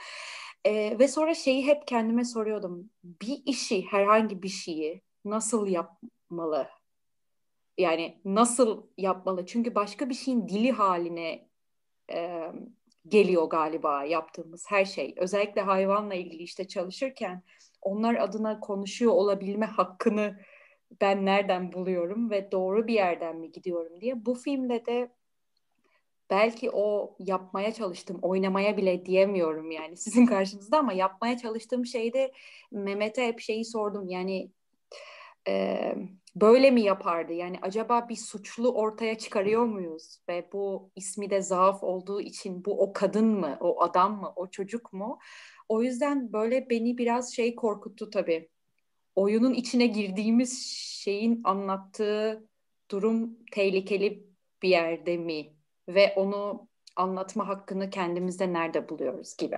E, ve sonra şeyi hep kendime soruyordum. Bir işi, herhangi bir şeyi nasıl yapmalı yani nasıl yapmalı? Çünkü başka bir şeyin dili haline e, geliyor galiba yaptığımız her şey. Özellikle hayvanla ilgili işte çalışırken onlar adına konuşuyor olabilme hakkını ben nereden buluyorum ve doğru bir yerden mi gidiyorum diye. Bu filmde de belki o yapmaya çalıştım, oynamaya bile diyemiyorum yani sizin (laughs) karşınızda ama yapmaya çalıştığım şeyde Mehmet'e hep şeyi sordum. Yani e, böyle mi yapardı? Yani acaba bir suçlu ortaya çıkarıyor muyuz? Ve bu ismi de zaaf olduğu için bu o kadın mı, o adam mı, o çocuk mu? O yüzden böyle beni biraz şey korkuttu tabii. Oyunun içine girdiğimiz şeyin anlattığı durum tehlikeli bir yerde mi? Ve onu anlatma hakkını kendimizde nerede buluyoruz gibi.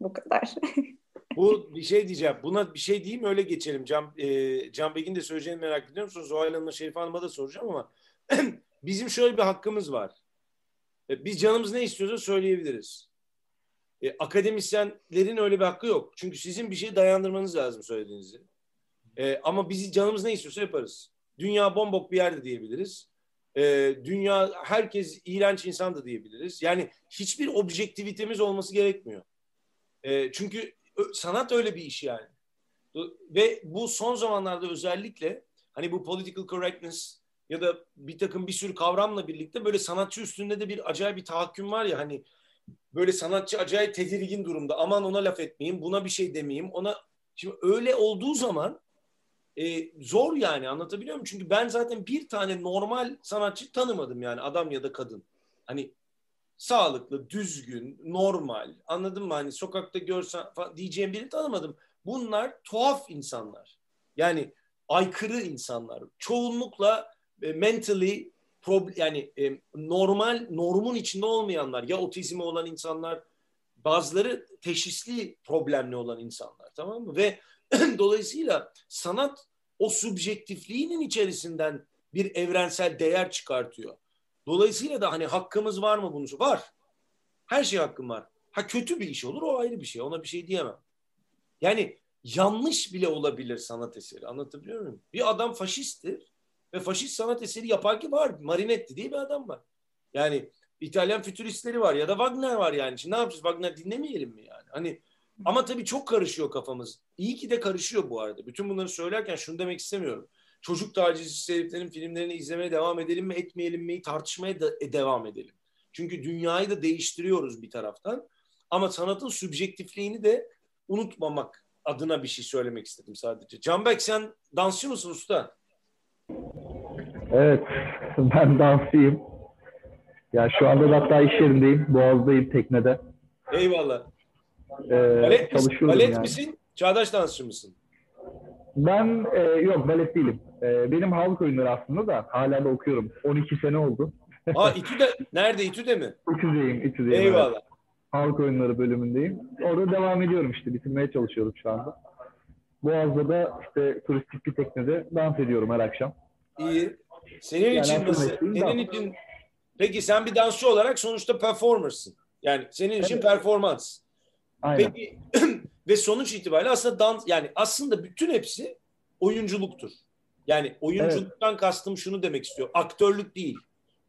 Bu kadar. (laughs) Bu bir şey diyeceğim. Buna bir şey diyeyim öyle geçelim. Can, e, Can Begin de söyleyeceğini merak ediyorum. Sonra Zuhal Hanım'la Şerif Hanım'a da soracağım ama (clears throat) bizim şöyle bir hakkımız var. E, biz canımız ne istiyorsa söyleyebiliriz. E, akademisyenlerin öyle bir hakkı yok. Çünkü sizin bir şey dayandırmanız lazım söylediğinizi. E, ama bizi canımız ne istiyorsa yaparız. Dünya bombok bir yerde diyebiliriz. E, dünya herkes iğrenç insan da diyebiliriz. Yani hiçbir objektivitemiz olması gerekmiyor. E, çünkü sanat öyle bir iş yani. Ve bu son zamanlarda özellikle hani bu political correctness ya da bir takım bir sürü kavramla birlikte böyle sanatçı üstünde de bir acayip bir tahakküm var ya hani böyle sanatçı acayip tedirgin durumda. Aman ona laf etmeyeyim, buna bir şey demeyeyim. Ona şimdi öyle olduğu zaman e, zor yani anlatabiliyor muyum? Çünkü ben zaten bir tane normal sanatçı tanımadım yani adam ya da kadın. Hani sağlıklı, düzgün, normal. Anladın mı? Hani sokakta görsen falan, diyeceğim birini tanımadım. Bunlar tuhaf insanlar. Yani aykırı insanlar. Çoğunlukla e, mentally yani e, normal normun içinde olmayanlar ya otizmi olan insanlar bazıları teşhisli problemli olan insanlar tamam mı? Ve (clears throat) dolayısıyla sanat o subjektifliğinin içerisinden bir evrensel değer çıkartıyor. Dolayısıyla da hani hakkımız var mı bunu? Var. Her şey hakkım var. Ha kötü bir iş olur o ayrı bir şey. Ona bir şey diyemem. Yani yanlış bile olabilir sanat eseri. Anlatabiliyor muyum? Bir adam faşisttir ve faşist sanat eseri yaparken var. Marinetti diye bir adam var. Yani İtalyan fütüristleri var ya da Wagner var yani. Şimdi ne yapacağız? Wagner dinlemeyelim mi yani? Hani ama tabii çok karışıyor kafamız. İyi ki de karışıyor bu arada. Bütün bunları söylerken şunu demek istemiyorum. Çocuk tacizcisi heriflerin filmlerini izlemeye devam edelim mi etmeyelim mi tartışmaya da e, devam edelim. Çünkü dünyayı da değiştiriyoruz bir taraftan. Ama sanatın sübjektifliğini de unutmamak adına bir şey söylemek istedim sadece. Canbek sen dansçı mısın usta? Evet, (laughs) ben dansçıyım. Ya şu anda da hatta iş yerindeyim, Boğaz'dayım teknede. Eyvallah. Ee, Balet, misin? Balet yani. misin? Çağdaş dansçı mısın? Ben e, yok balet değilim. E, benim halk oyunları aslında da hala da okuyorum. 12 sene oldu. Ha İTÜ'de. Nerede İTÜ'de mi? İTÜ'deyim, İTÜ'deyim. evet. Eyvallah. Halk oyunları bölümündeyim. Orada devam ediyorum işte, bitirmeye çalışıyorum şu anda. Boğaz'da da işte turistik bir teknede dans ediyorum her akşam. İyi. Senin Yani için nasıl? Senin dans. için Peki sen bir dansçı olarak sonuçta performersın. Yani senin için Evet. performans. Aynen. Peki (clears throat) ve sonuç itibariyle aslında dans yani aslında bütün hepsi oyunculuktur. Yani oyunculuktan kastım şunu demek istiyor. Aktörlük değil.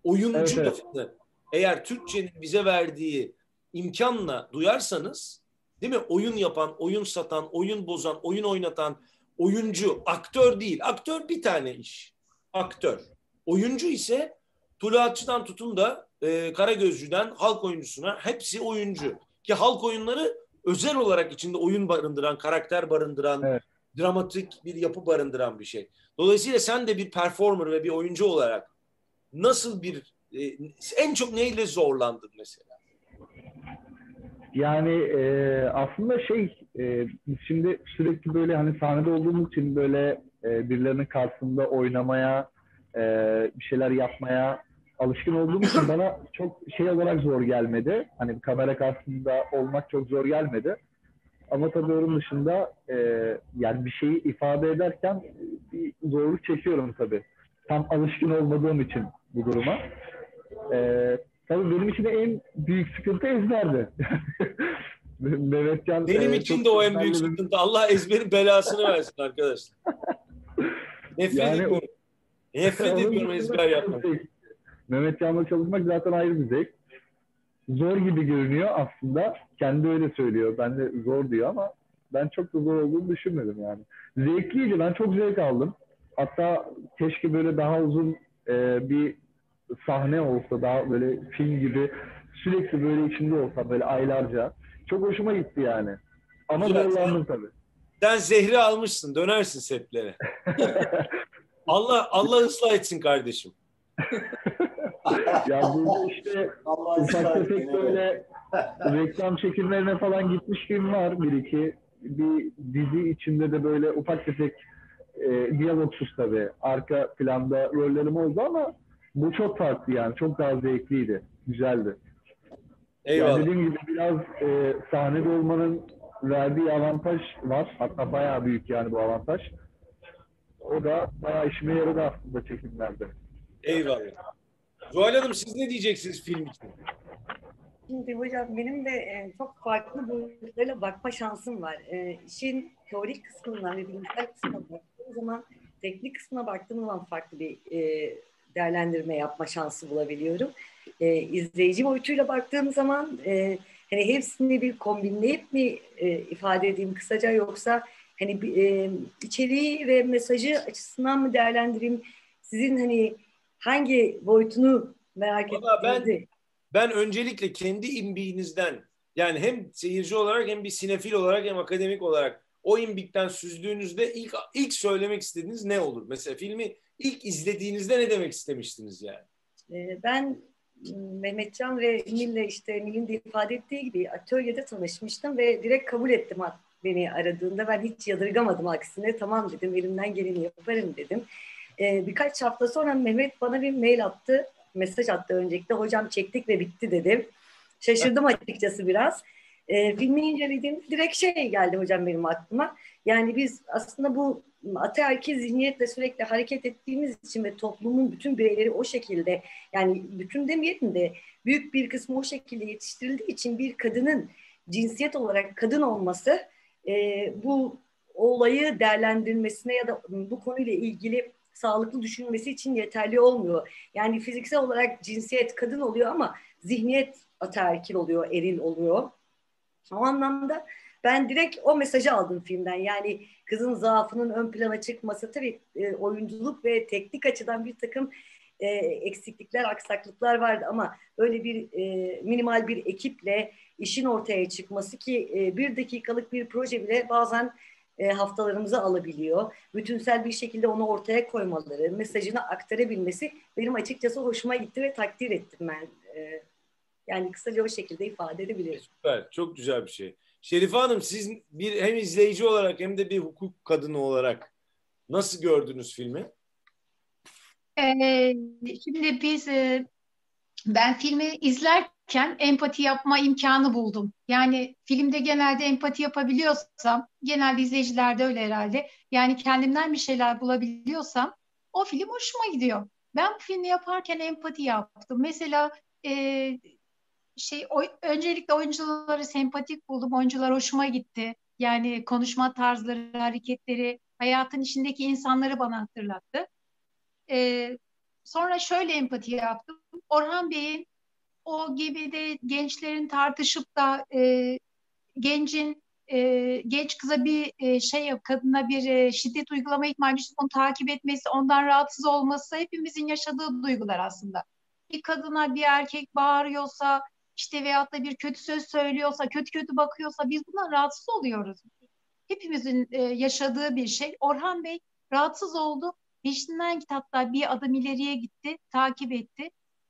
Oyuncu Evet, evet. eğer Türkçenin bize verdiği imkanla duyarsanız değil mi? Oyun yapan, oyun satan, oyun bozan, oyun oynatan oyuncu, aktör değil. Aktör bir tane iş. Aktör. Oyuncu ise Tuluatçı'dan tutun da e, Karagözcü'den halk oyuncusuna hepsi oyuncu. Ki halk oyunları özel olarak içinde oyun barındıran, karakter barındıran, Evet. dramatik bir yapı barındıran bir şey. Dolayısıyla sen de bir performer ve bir oyuncu olarak nasıl bir e, en çok neyle zorlandın mesela? Yani e, aslında şey e, biz şimdi sürekli böyle hani sahnede olduğumuz için böyle e, birilerinin karşısında oynamaya e, bir şeyler yapmaya alışkın olduğum için bana çok şey olarak zor gelmedi. Hani kamera karşısında olmak çok zor gelmedi. Ama tabii onun dışında e, yani bir şeyi ifade ederken bir zorluk çekiyorum tabii. Tam alışkın olmadığım için bu duruma. E, tabii benim için de en büyük sıkıntı ezberdi. (laughs) Mehmetcan Benim e, için de o en büyük sıkıntı. Allah ezberin belasını versin arkadaşlar. (laughs) Nefret Yani ediyorum. Nefret (laughs) ediyorum ezber yapmak. Mehmet Can'la çalışmak zaten ayrı bir zevk. Zor gibi görünüyor aslında. Kendi öyle söylüyor. Ben de zor diyor ama ben çok da zor olduğunu düşünmedim yani. Zevkliydi. Ben çok zevk aldım. Hatta keşke böyle daha uzun e, bir sahne olsa daha böyle film gibi sürekli böyle içinde olsam böyle aylarca. Çok hoşuma gitti yani. Ama zorlandım tabii. Sen zehri almışsın. Dönersin setlere. (laughs) Allah Allah ıslah etsin kardeşim. (laughs) ya burada işte Allah ufak tefek böyle reklam çekimlerine falan gitmişliğim var bir iki. Bir dizi içinde de böyle ufak tefek e, diyalogsuz tabii. Arka planda rollerim oldu ama bu çok farklı yani. Çok daha zevkliydi. Güzeldi. Eyvallah. Yani dediğim gibi biraz e, sahnede olmanın verdiği avantaj var. Hatta bayağı büyük yani bu avantaj. O da bayağı işime yaradı aslında çekimlerde. Eyvallah. Zuhal Hanım siz ne diyeceksiniz film için? Şimdi hocam benim de e, çok farklı boyutlarıyla bakma şansım var. E, işin teorik kısmından ve bilimsel kısmına baktığım zaman teknik kısmına baktığım zaman farklı bir e, değerlendirme yapma şansı bulabiliyorum. E, izleyici boyutuyla baktığım zaman e, hani hepsini bir kombinleyip mi e, ifade edeyim kısaca yoksa hani e, içeriği ve mesajı açısından mı değerlendireyim? Sizin hani hangi boyutunu merak Valla ben- ettiğinizi Ben öncelikle kendi imbiğinizden yani hem seyirci olarak hem bir sinefil olarak hem akademik olarak o imbikten süzdüğünüzde ilk ilk söylemek istediğiniz ne olur? Mesela filmi ilk izlediğinizde ne demek istemiştiniz yani? Ee, Ben m, Mehmetcan ve Emil'le işte Emil'in de ifade ettiği gibi atölyede tanışmıştım ve direkt kabul ettim beni aradığında. Ben hiç yadırgamadım aksine. Tamam dedim, elimden geleni yaparım dedim. Ee, birkaç hafta sonra Mehmet bana bir mail attı, mesaj attı öncelikle. Hocam çektik ve bitti dedim. Şaşırdım açıkçası biraz. E, filmi incelediğimde direkt şey geldi hocam benim aklıma. Yani biz aslında bu ataerkil zihniyetle sürekli hareket ettiğimiz için ve toplumun bütün bireyleri o şekilde yani bütün demeyelim de büyük bir kısmı o şekilde yetiştirildiği için bir kadının cinsiyet olarak kadın olması e, bu olayı değerlendirilmesine ya da bu konuyla ilgili sağlıklı düşünülmesi için yeterli olmuyor. Yani fiziksel olarak cinsiyet kadın oluyor ama zihniyet ataerkil oluyor, eril oluyor. O anlamda ben direkt o mesajı aldım filmden. Yani kızın zaafının ön plana çıkması tabii e, oyunculuk ve teknik açıdan bir takım e, eksiklikler, aksaklıklar vardı ama böyle bir e, minimal bir ekiple işin ortaya çıkması ki e, bir dakikalık bir proje bile bazen e, haftalarımızı alabiliyor. Bütünsel bir şekilde onu ortaya koymaları, mesajını aktarabilmesi benim açıkçası hoşuma gitti ve takdir ettim ben. E, yani kısaca o şekilde ifade edebilirim. Süper, çok güzel bir şey. Şerife Hanım siz bir hem izleyici olarak hem de bir hukuk kadını olarak nasıl gördünüz filmi? Ee, şimdi biz e, ben filmi izlerken empati yapma imkanı buldum. Yani filmde genelde empati yapabiliyorsam, genelde izleyicilerde öyle herhalde. Yani kendimden bir şeyler bulabiliyorsam o film hoşuma gidiyor. Ben bu filmi yaparken empati yaptım. Mesela e, şey o, öncelikle oyuncuları sempatik buldum. Oyuncular hoşuma gitti. Yani konuşma tarzları, hareketleri, hayatın içindeki insanları bana hatırlattı. Ee, sonra şöyle empati yaptım. Orhan Bey'in o gibi de gençlerin tartışıp da e, gencin e, genç kıza bir e, şey kadına bir e, şiddet uygulama ihtimali onu takip etmesi, ondan rahatsız olması hepimizin yaşadığı duygular aslında. Bir kadına bir erkek bağırıyorsa işte veyahut da bir kötü söz söylüyorsa, kötü kötü bakıyorsa biz buna rahatsız oluyoruz. Hepimizin e, yaşadığı bir şey. Orhan Bey rahatsız oldu. Peşinden gitti hatta bir adım ileriye gitti, takip etti.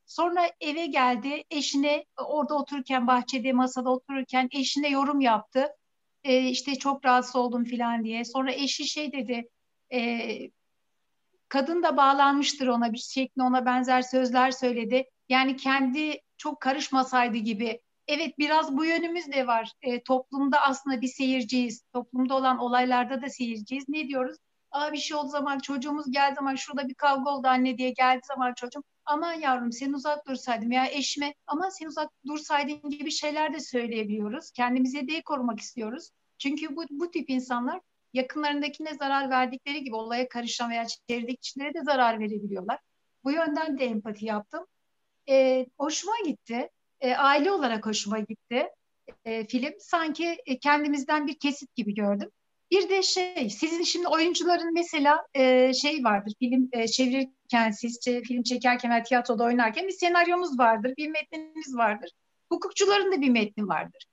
Sonra eve geldi, eşine orada otururken, bahçede, masada otururken eşine yorum yaptı. E, işte çok rahatsız oldum falan diye. Sonra eşi şey dedi, e, kadın da bağlanmıştır ona bir şeklinde ona benzer sözler söyledi. Yani kendi çok karışmasaydı gibi. Evet biraz bu yönümüz de var. E, toplumda aslında bir seyirciyiz. Toplumda olan olaylarda da seyirciyiz. Ne diyoruz? Aa bir şey oldu zaman çocuğumuz geldi zaman şurada bir kavga oldu anne diye geldi zaman çocuğum aman yavrum sen uzak dursaydım ya eşime ama sen uzak dursaydın gibi şeyler de söyleyebiliyoruz. Kendimize de korumak istiyoruz. Çünkü bu, bu tip insanlar yakınlarındakine zarar verdikleri gibi olaya karışan veya çevredeki kişilere de zarar verebiliyorlar. Bu yönden de empati yaptım e, hoşuma gitti. E, aile olarak hoşuma gitti e, film. Sanki e, kendimizden bir kesit gibi gördüm. Bir de şey, sizin şimdi oyuncuların mesela e, şey vardır, film e, çevirirken, siz film çekerken veya tiyatroda oynarken bir senaryomuz vardır, bir metnimiz vardır. Hukukçuların da bir metni vardır.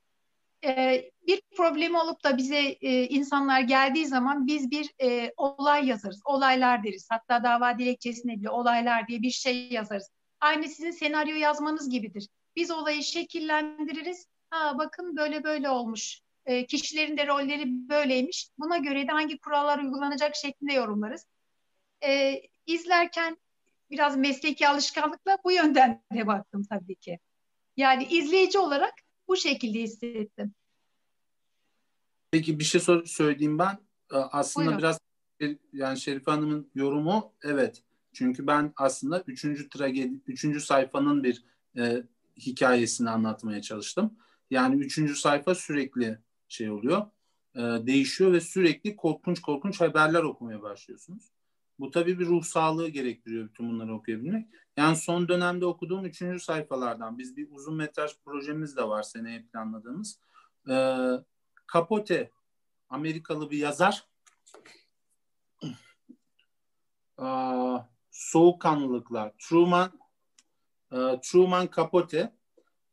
E, bir problemi olup da bize e, insanlar geldiği zaman biz bir e, olay yazarız, olaylar deriz. Hatta dava dilekçesine bile olaylar diye bir şey yazarız aynı sizin senaryo yazmanız gibidir. Biz olayı şekillendiririz. Ha bakın böyle böyle olmuş. E, kişilerin de rolleri böyleymiş. Buna göre de hangi kurallar uygulanacak şeklinde yorumlarız. E, izlerken biraz mesleki alışkanlıkla bu yönden de baktım tabii ki. Yani izleyici olarak bu şekilde hissettim. Peki bir şey söyleyeyim ben. Ee, aslında Buyurun. biraz yani Şerife Hanım'ın yorumu evet çünkü ben aslında üçüncü tragedi, üçüncü sayfanın bir e, hikayesini anlatmaya çalıştım. Yani üçüncü sayfa sürekli şey oluyor, e, değişiyor ve sürekli korkunç korkunç haberler okumaya başlıyorsunuz. Bu tabii bir ruh sağlığı gerektiriyor bütün bunları okuyabilmek. Yani son dönemde okuduğum üçüncü sayfalardan biz bir uzun metraj projemiz de var seneye planladığımız. E, Capote, Amerikalı bir yazar. Aa, soğukkanlılıklar. Truman e, Truman Capote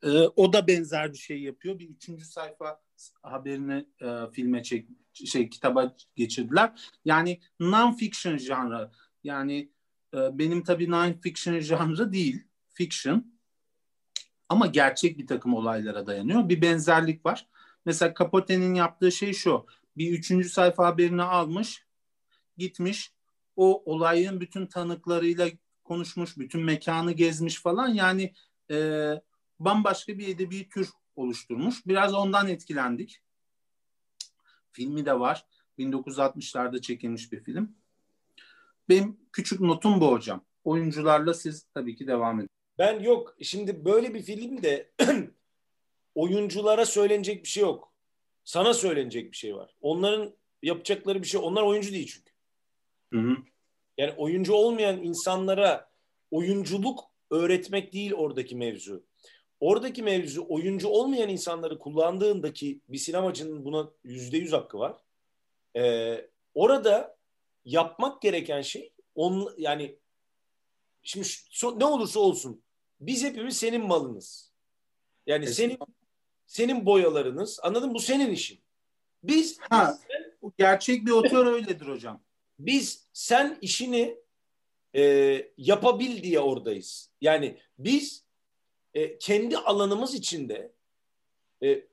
e, o da benzer bir şey yapıyor. Bir üçüncü sayfa haberini e, filme çek şey kitaba geçirdiler. Yani non-fiction janrı. Yani e, benim tabii non-fiction janrı değil. Fiction. Ama gerçek bir takım olaylara dayanıyor. Bir benzerlik var. Mesela Capote'nin yaptığı şey şu. Bir üçüncü sayfa haberini almış, gitmiş, o olayın bütün tanıklarıyla konuşmuş, bütün mekanı gezmiş falan. Yani e, bambaşka bir edebi tür oluşturmuş. Biraz ondan etkilendik. Filmi de var. 1960'larda çekilmiş bir film. Benim küçük notum bu hocam. Oyuncularla siz tabii ki devam edin. Ben yok. Şimdi böyle bir filmde (clears throat) oyunculara söylenecek bir şey yok. Sana söylenecek bir şey var. Onların yapacakları bir şey. Onlar oyuncu değil çünkü. Hı hı. Yani oyuncu olmayan insanlara oyunculuk öğretmek değil oradaki mevzu. Oradaki mevzu oyuncu olmayan insanları kullandığındaki bir sinemacının buna yüzde yüz hakkı var. Ee, orada yapmak gereken şey on, yani şimdi şu, ne olursa olsun biz hepimiz senin malınız. Yani senin senin boyalarınız anladın Bu senin işin. Biz ha, gerçek bir otör öyledir hocam. Biz sen işini e, yapabil diye oradayız. Yani biz e, kendi alanımız içinde e,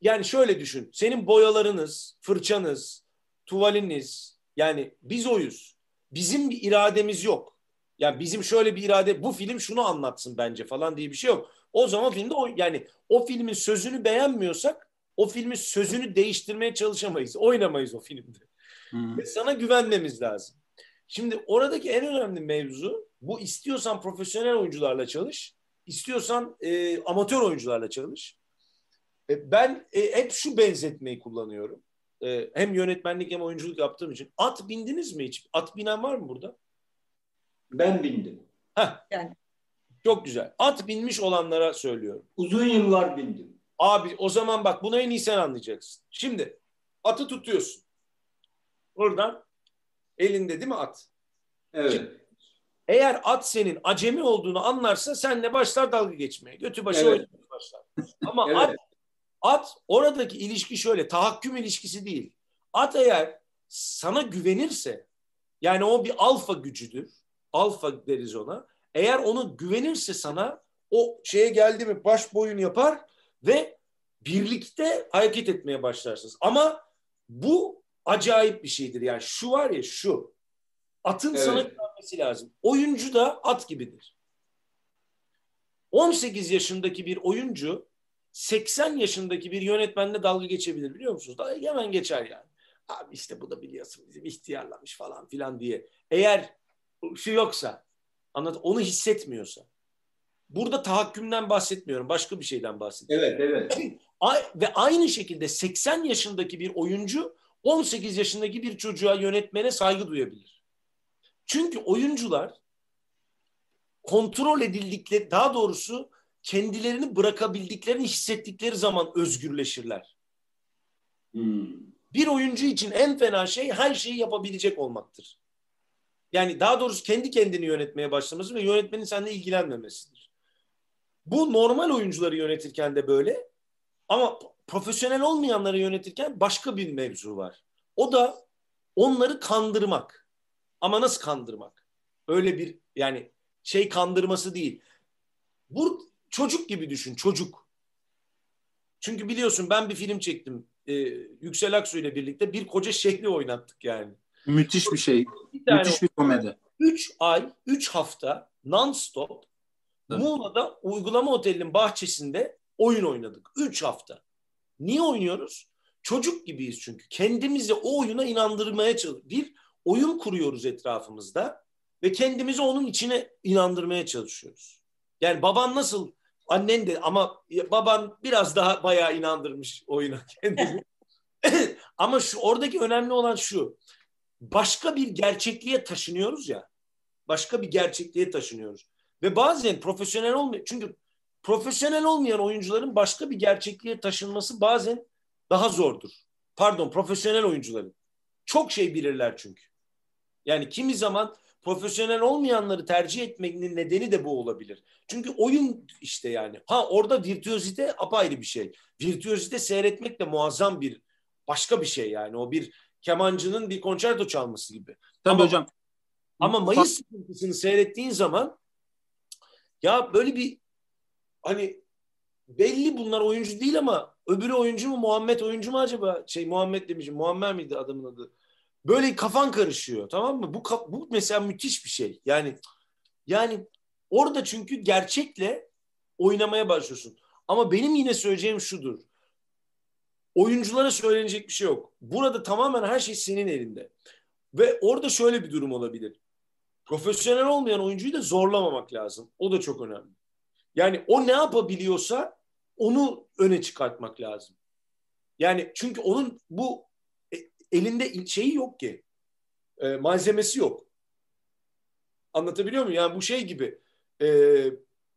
yani şöyle düşün. Senin boyalarınız, fırçanız, tuvaliniz yani biz oyuz. Bizim bir irademiz yok. Yani bizim şöyle bir irade bu film şunu anlatsın bence falan diye bir şey yok. O zaman filmde o, yani o filmin sözünü beğenmiyorsak o filmin sözünü değiştirmeye çalışamayız. Oynamayız o filmde. Hmm. Ve sana güvenmemiz lazım. Şimdi oradaki en önemli mevzu bu istiyorsan profesyonel oyuncularla çalış, istiyorsan e, amatör oyuncularla çalış. E, ben e, hep şu benzetmeyi kullanıyorum. E, hem yönetmenlik hem oyunculuk yaptığım için. At bindiniz mi hiç? At binen var mı burada? Ben bindim. Heh. Yani. Çok güzel. At binmiş olanlara söylüyorum. Uzun yıllar bindim. Abi o zaman bak bunu en iyi sen anlayacaksın. Şimdi atı tutuyorsun. Buradan elinde değil mi at? Evet. Şimdi, eğer at senin acemi olduğunu anlarsa senle başlar dalga geçmeye. Götü başı evet. başlar. Ama (laughs) evet. at at oradaki ilişki şöyle tahakküm ilişkisi değil. At eğer sana güvenirse yani o bir alfa gücüdür. Alfa deriz ona. Eğer onu güvenirse sana o şeye geldi mi baş boyun yapar ve birlikte hareket etmeye başlarsınız. Ama bu acayip bir şeydir. Yani şu var ya şu. Atın evet. sana güvenmesi lazım. Oyuncu da at gibidir. 18 yaşındaki bir oyuncu 80 yaşındaki bir yönetmenle dalga geçebilir biliyor musunuz? Dalga hemen geçer yani. Abi işte bu da biliyorsun bizim ihtiyarlamış falan filan diye. Eğer şu yoksa anlat onu hissetmiyorsa. Burada tahakkümden bahsetmiyorum. Başka bir şeyden bahsediyorum. Evet, evet. (clears throat) Ve aynı şekilde 80 yaşındaki bir oyuncu 18 yaşındaki bir çocuğa yönetmene saygı duyabilir. Çünkü oyuncular kontrol edildikleri, daha doğrusu kendilerini bırakabildiklerini hissettikleri zaman özgürleşirler. Hmm. Bir oyuncu için en fena şey her şeyi yapabilecek olmaktır. Yani daha doğrusu kendi kendini yönetmeye başlaması ve yönetmenin seninle ilgilenmemesidir. Bu normal oyuncuları yönetirken de böyle ama profesyonel olmayanları yönetirken başka bir mevzu var. O da onları kandırmak. Ama nasıl kandırmak? Öyle bir yani şey kandırması değil. Bu çocuk gibi düşün çocuk. Çünkü biliyorsun ben bir film çektim. Ee, Yüksel Aksu ile birlikte bir koca şehri oynattık yani. Müthiş bir şey. Bir Müthiş bir komedi. Üç ay, üç hafta non-stop Muğla'da uygulama otelinin bahçesinde oyun oynadık. Üç hafta. Niye oynuyoruz? Çocuk gibiyiz çünkü. Kendimizi o oyuna inandırmaya çalışıyoruz. Bir oyun kuruyoruz etrafımızda ve kendimizi onun içine inandırmaya çalışıyoruz. Yani baban nasıl annen de ama baban biraz daha bayağı inandırmış oyuna (laughs) kendini. (laughs) ama şu oradaki önemli olan şu. Başka bir gerçekliğe taşınıyoruz ya. Başka bir gerçekliğe taşınıyoruz. Ve bazen profesyonel olmuyor. Çünkü profesyonel olmayan oyuncuların başka bir gerçekliğe taşınması bazen daha zordur. Pardon profesyonel oyuncuların. Çok şey bilirler çünkü. Yani kimi zaman profesyonel olmayanları tercih etmenin nedeni de bu olabilir. Çünkü oyun işte yani. Ha orada virtüözite apayrı bir şey. Virtüözite seyretmek de muazzam bir başka bir şey yani. O bir kemancının bir konçerto çalması gibi. Tabii ama, hocam. Ama Mayıs sıkıntısını seyrettiğin zaman ya böyle bir hani belli bunlar oyuncu değil ama öbürü oyuncu mu Muhammed oyuncu mu acaba? Şey Muhammed demişim. Muammer miydi adamın adı? Böyle kafan karışıyor tamam mı? Bu bu mesela müthiş bir şey. Yani yani orada çünkü gerçekle oynamaya başlıyorsun. Ama benim yine söyleyeceğim şudur. Oyunculara söylenecek bir şey yok. Burada tamamen her şey senin elinde. Ve orada şöyle bir durum olabilir. Profesyonel olmayan oyuncuyu da zorlamamak lazım. O da çok önemli. Yani o ne yapabiliyorsa onu öne çıkartmak lazım. Yani çünkü onun bu elinde şeyi yok ki. E, malzemesi yok. Anlatabiliyor muyum? Yani bu şey gibi e,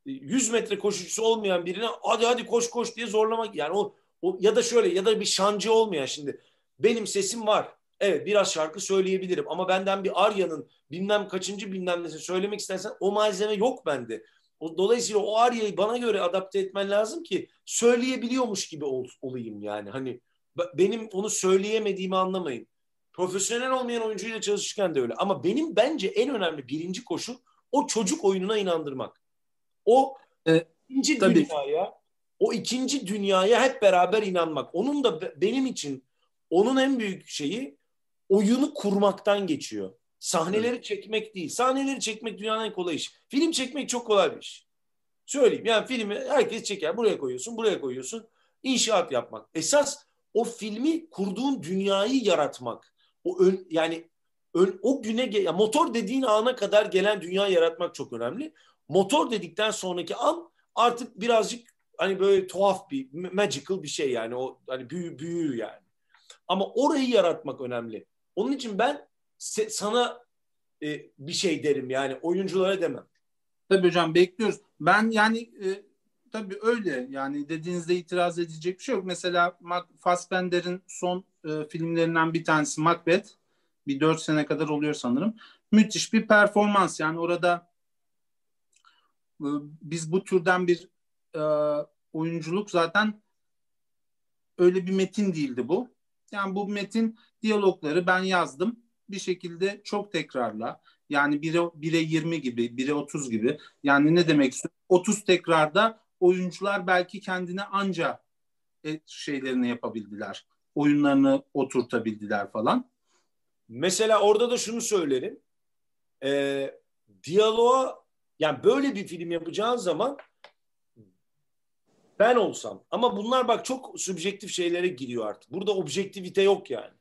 100 metre koşucusu olmayan birine hadi hadi koş koş diye zorlamak. Yani o, o ya da şöyle ya da bir şancı olmayan şimdi benim sesim var. Evet biraz şarkı söyleyebilirim ama benden bir Arya'nın bilmem kaçıncı bilmem nesi söylemek istersen o malzeme yok bende. O, dolayısıyla o Arya'yı bana göre adapte etmen lazım ki söyleyebiliyormuş gibi ol, olayım yani. Hani benim onu söyleyemediğimi anlamayın. Profesyonel olmayan oyuncuyla çalışırken de öyle. Ama benim bence en önemli birinci koşul o çocuk oyununa inandırmak. O e, ikinci tabii. dünyaya, o ikinci dünyaya hep beraber inanmak. Onun da benim için onun en büyük şeyi oyunu kurmaktan geçiyor. Sahneleri evet. çekmek değil. Sahneleri çekmek dünyanın en kolay iş. Film çekmek çok kolay bir iş. Söyleyeyim yani filmi herkes çeker. Buraya koyuyorsun, buraya koyuyorsun. İnşaat yapmak. Esas o filmi kurduğun dünyayı yaratmak. O ön, yani ön, o güne ya motor dediğin ana kadar gelen dünya yaratmak çok önemli. Motor dedikten sonraki an artık birazcık hani böyle tuhaf bir magical bir şey yani o hani büyü büyü yani. Ama orayı yaratmak önemli. Onun için ben sana e, bir şey derim yani oyunculara demem. Tabii hocam bekliyoruz. Ben yani e, tabii öyle yani dediğinizde itiraz edecek bir şey yok. Mesela Fassbender'in son e, filmlerinden bir tanesi Macbeth. Bir dört sene kadar oluyor sanırım. Müthiş bir performans yani orada e, biz bu türden bir e, oyunculuk zaten öyle bir metin değildi bu. Yani bu metin diyalogları ben yazdım. Bir şekilde çok tekrarla. Yani 1'e 1'e 20 gibi, 1'e 30 gibi. Yani ne demek istiyorum? 30 tekrarda oyuncular belki kendine anca e, şeylerini yapabildiler. Oyunlarını oturtabildiler falan. Mesela orada da şunu söylerim. E, diyaloğa yani böyle bir film yapacağın zaman ben olsam ama bunlar bak çok subjektif şeylere giriyor artık. Burada objektivite yok yani.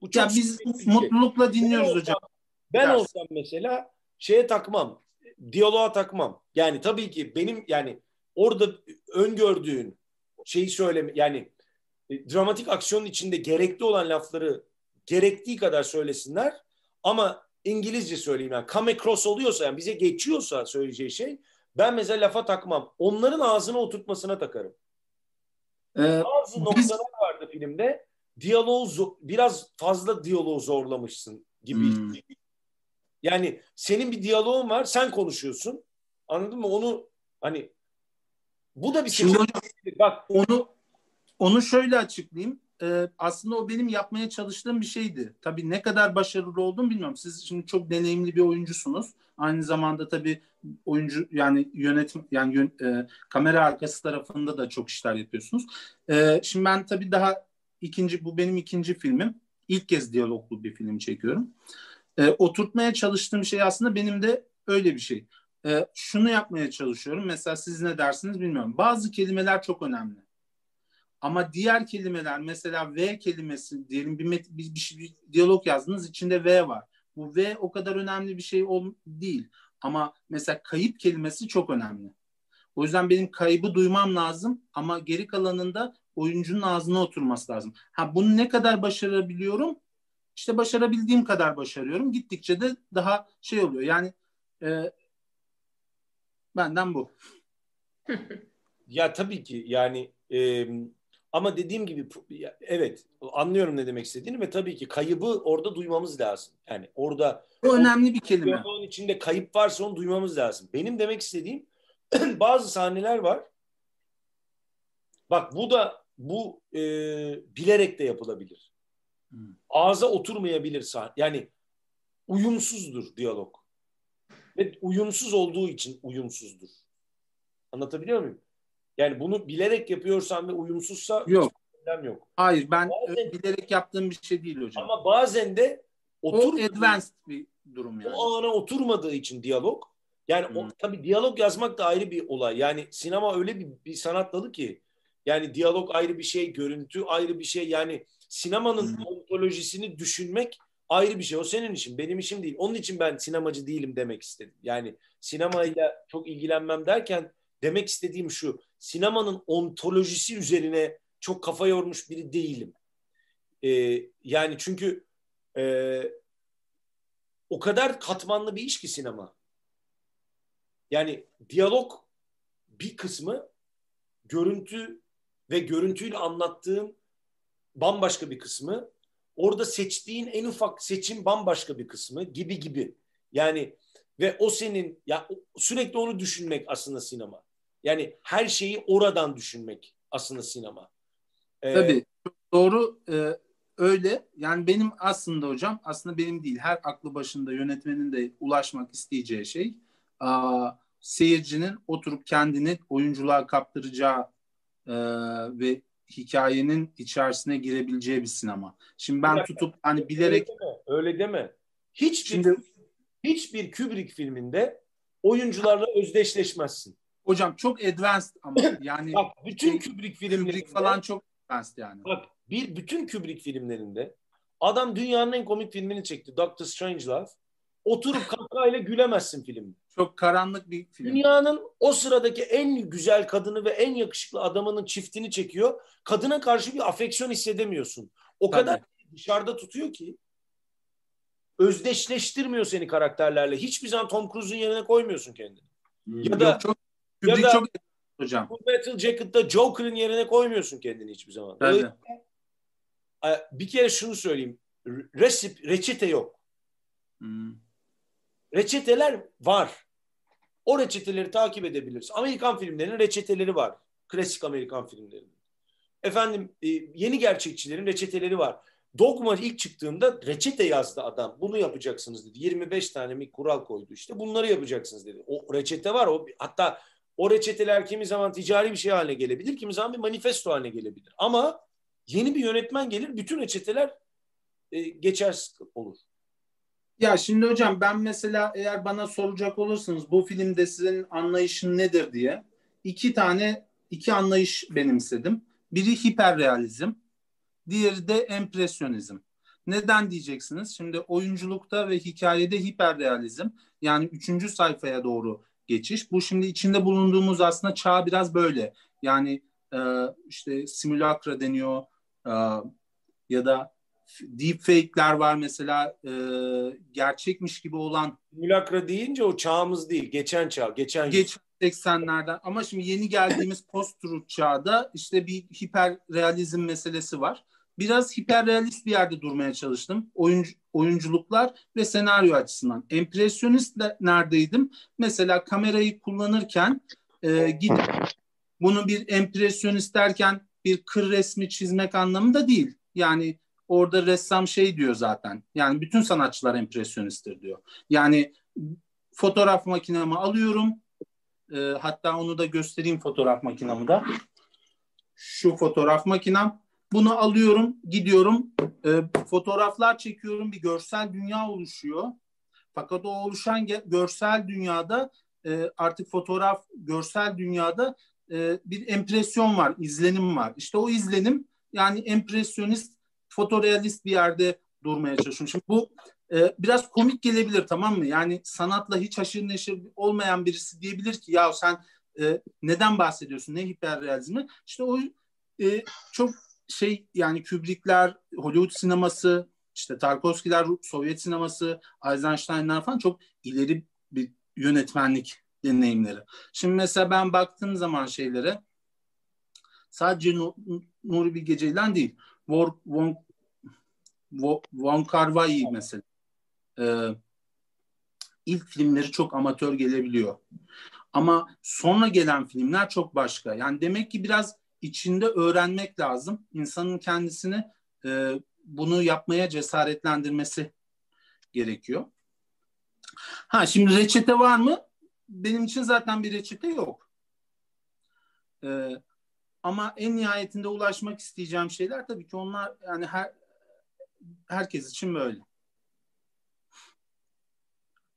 Bu çok ya biz şey. mutlulukla dinliyoruz ben hocam. Olsam, ben Ders. olsam mesela şeye takmam. Diyaloğa takmam. Yani tabii ki benim yani orada öngördüğün şeyi söyleme yani e, dramatik aksiyonun içinde gerekli olan lafları gerektiği kadar söylesinler ama İngilizce söyleyeyim yani come across oluyorsa yani bize geçiyorsa söyleyeceği şey ben mesela lafa takmam. Onların ağzına oturtmasına takarım. Ee, Bazı biz... noktalar vardı filmde. Diyaloğu biraz fazla diyaloğu zorlamışsın gibi. Hmm. Yani senin bir diyaloğun var, sen konuşuyorsun. Anladın mı? Onu hani bu da bir Şimdi bak onu onu şöyle açıklayayım. Ee, aslında o benim yapmaya çalıştığım bir şeydi. Tabii ne kadar başarılı oldum bilmiyorum. Siz şimdi çok deneyimli bir oyuncusunuz. Aynı zamanda tabii oyuncu yani yönetim yani yön, e, kamera arkası tarafında da çok işler yapıyorsunuz. E, şimdi ben tabii daha ikinci bu benim ikinci filmim. İlk kez diyaloglu bir film çekiyorum. E, oturtmaya çalıştığım şey aslında benim de öyle bir şey. E, şunu yapmaya çalışıyorum. Mesela siz ne dersiniz bilmiyorum. Bazı kelimeler çok önemli. Ama diğer kelimeler mesela V kelimesi diyelim bir, met, bir, bir, bir diyalog yazdınız içinde V var. Bu V o kadar önemli bir şey ol, değil. Ama mesela kayıp kelimesi çok önemli. O yüzden benim kaybı duymam lazım ama geri kalanında oyuncunun ağzına oturması lazım. Ha bunu ne kadar başarabiliyorum? İşte başarabildiğim kadar başarıyorum. Gittikçe de daha şey oluyor. Yani e, benden bu. (laughs) ya tabii ki yani e, ama dediğim gibi evet anlıyorum ne demek istediğini ve tabii ki kaybı orada duymamız lazım. Yani orada o önemli bir kelime. Onun içinde kayıp varsa onu duymamız lazım. Benim demek istediğim (clears throat) bazı sahneler var. Bak bu da bu e, bilerek de yapılabilir. Hmm. Ağza oturmayabilir sahne. Yani uyumsuzdur diyalog. Ve uyumsuz olduğu için uyumsuzdur. Anlatabiliyor muyum? Yani bunu bilerek yapıyorsan ve uyumsuzsa yok. problem yok. Hayır ben bazen, bilerek yaptığım bir şey değil hocam. Ama bazen de otur o advanced bir durum yani. O ana oturmadığı için diyalog Yani o, Hmm. tabii diyalog yazmak da ayrı bir olay. Yani sinema öyle bir, bir sanat dalı ki yani diyalog ayrı bir şey, görüntü ayrı bir şey. Yani sinemanın Hmm. ontolojisini düşünmek ayrı bir şey. O senin işin, benim işim değil. Onun için ben sinemacı değilim demek istedim. Yani sinemayla çok ilgilenmem derken demek istediğim şu. Sinemanın ontolojisi üzerine çok kafa yormuş biri değilim. Ee, yani çünkü e, o kadar katmanlı bir iş ki sinema. Yani diyalog bir kısmı görüntü ve görüntüyle anlattığın bambaşka bir kısmı orada seçtiğin en ufak seçim bambaşka bir kısmı gibi gibi. Yani ve o senin ya sürekli onu düşünmek aslında sinema. Yani her şeyi oradan düşünmek aslında sinema. Ee, Tabii doğru e, öyle. Yani benim aslında hocam aslında benim değil her aklı başında yönetmenin de ulaşmak isteyeceği şey aa, seyircinin oturup kendini oyunculuğa kaptıracağı e, ve hikayenin içerisine girebileceği bir sinema. Şimdi ben tutup hani bilerek Öyle deme. Öyle deme. Hiçbir Şimdi- hiçbir Kubrick filminde oyuncularla özdeşleşmezsin. hocam çok advanced ama (coughs) yani Bak bütün Şey, Kubrick filmlerinde Kubrick falan çok advanced yani. bak bir bütün Kubrick filmlerinde adam dünyanın en komik filmini çekti. Doctor Strangelove. Oturup kahkahayla gülemezsin filmde. Çok karanlık bir film. Dünyanın o sıradaki en güzel kadını ve en yakışıklı adamının çiftini çekiyor. Kadına karşı bir afeksiyon hissedemiyorsun. O Tabii. kadar dışarıda tutuyor ki özdeşleştirmiyor seni karakterlerle. Hiçbir zaman Tom Cruise'un yerine koymuyorsun kendini. Ya da Yok, çok ya da- çok hocam. Full Metal Jacket'ta Joker'ın yerine koymuyorsun kendini hiçbir zaman. Öyle- bir kere şunu söyleyeyim. Resip, reçete yok. Hmm. Reçeteler var. O reçeteleri takip edebiliriz. Amerikan filmlerinin reçeteleri var. Klasik Amerikan filmlerinin. Efendim e, yeni gerçekçilerin reçeteleri var. Dogma ilk çıktığında reçete yazdı adam. Bunu yapacaksınız dedi. 25 tane bir kural koydu işte. Bunları yapacaksınız dedi. O reçete var. O hatta o reçeteler kimi zaman ticari bir şey haline gelebilir, kimi zaman bir manifesto haline gelebilir. Ama yeni bir yönetmen gelir, bütün reçeteler e, geçersiz olur. Ya şimdi hocam ben mesela eğer bana soracak olursanız bu filmde sizin anlayışın nedir diye iki tane iki anlayış benimsedim. Biri hiperrealizm, diğeri de empresyonizm. Neden diyeceksiniz? Şimdi oyunculukta ve hikayede hiperrealizm yani üçüncü sayfaya doğru geçiş. Bu şimdi içinde bulunduğumuz aslında çağ biraz böyle. Yani e, işte simülakra deniyor e, ya da deepfake'ler var mesela e, gerçekmiş gibi olan Mülakra deyince o çağımız değil, geçen çağ, geçen geç 80'lerden ama şimdi yeni geldiğimiz (laughs) post-truth çağda işte bir hiperrealizm meselesi var. Biraz hiperrealist bir yerde durmaya çalıştım. Oyuncu, oyunculuklar ve senaryo açısından. Empresyonist de neredeydim? Mesela kamerayı kullanırken e, gidip bunu bir empresyonist derken bir kır resmi çizmek anlamında değil. Yani orada ressam şey diyor zaten. Yani bütün sanatçılar empresyonisttir diyor. Yani fotoğraf makinemi alıyorum. E, hatta onu da göstereyim fotoğraf makinamı da. Şu fotoğraf makinem. Bunu alıyorum, gidiyorum. E, fotoğraflar çekiyorum. Bir görsel dünya oluşuyor. Fakat o oluşan görsel dünyada e, artık fotoğraf görsel dünyada e, bir empresyon var, izlenim var. İşte o izlenim yani empresyonist, fotorealist bir yerde durmaya çalışıyorum. Şimdi bu e, biraz komik gelebilir tamam mı? Yani sanatla hiç haşır neşir olmayan birisi diyebilir ki ya sen e, neden bahsediyorsun? Ne hiperrealizmi? İşte o e, çok şey yani Kubrick'ler, Hollywood sineması, işte Tarkovski'ler, Sovyet sineması, Eisenstein'lar falan çok ileri bir yönetmenlik deneyimleri. Şimdi mesela ben baktığım zaman şeylere sadece Nu- Nuri Bilge Ceylan değil. Von, Von, Kar-wai mesela. Ee, ilk filmleri çok amatör gelebiliyor. Ama sonra gelen filmler çok başka. Yani demek ki biraz içinde öğrenmek lazım. İnsanın kendisini e, bunu yapmaya cesaretlendirmesi gerekiyor. Ha şimdi reçete var mı? Benim için zaten bir reçete yok. Ee, ama en nihayetinde ulaşmak isteyeceğim şeyler tabii ki onlar yani her herkes için böyle.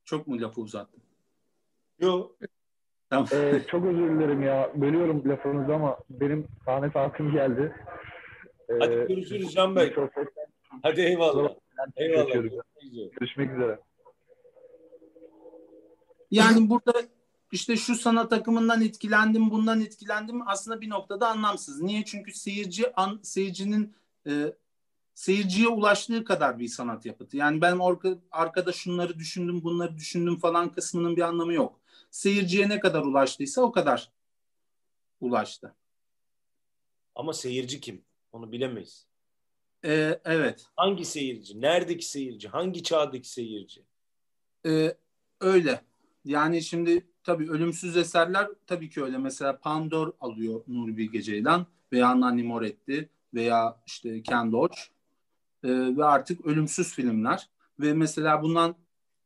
Çok mu lafı uzattım? Yok. Tamam. Ee, çok özür dilerim ya. Bölüyorum lafınızı ama benim sahne saatim geldi. Ee, Hadi görüşürüz Can Bey. çok- Hadi eyvallah. Eyvallah. Üzere. Görüşmek üzere. Yani burada işte şu sanat akımından etkilendim, bundan etkilendim aslında bir noktada anlamsız. Niye? Çünkü seyirci an, seyircinin e, seyirciye ulaştığı kadar bir sanat yapıtı. Yani ben orka, arkada şunları düşündüm, bunları düşündüm falan kısmının bir anlamı yok. Seyirciye ne kadar ulaştıysa o kadar ulaştı. Ama seyirci kim? Onu bilemeyiz. E, evet. Hangi seyirci? Neredeki seyirci? Hangi çağdaki seyirci? Ee, öyle. Yani şimdi tabii ölümsüz eserler tabii ki öyle. Mesela Pandor alıyor Nuri Bilge Ceylan veya Nanni Moretti veya işte Ken Loach Ee, ve artık ölümsüz filmler ve mesela bundan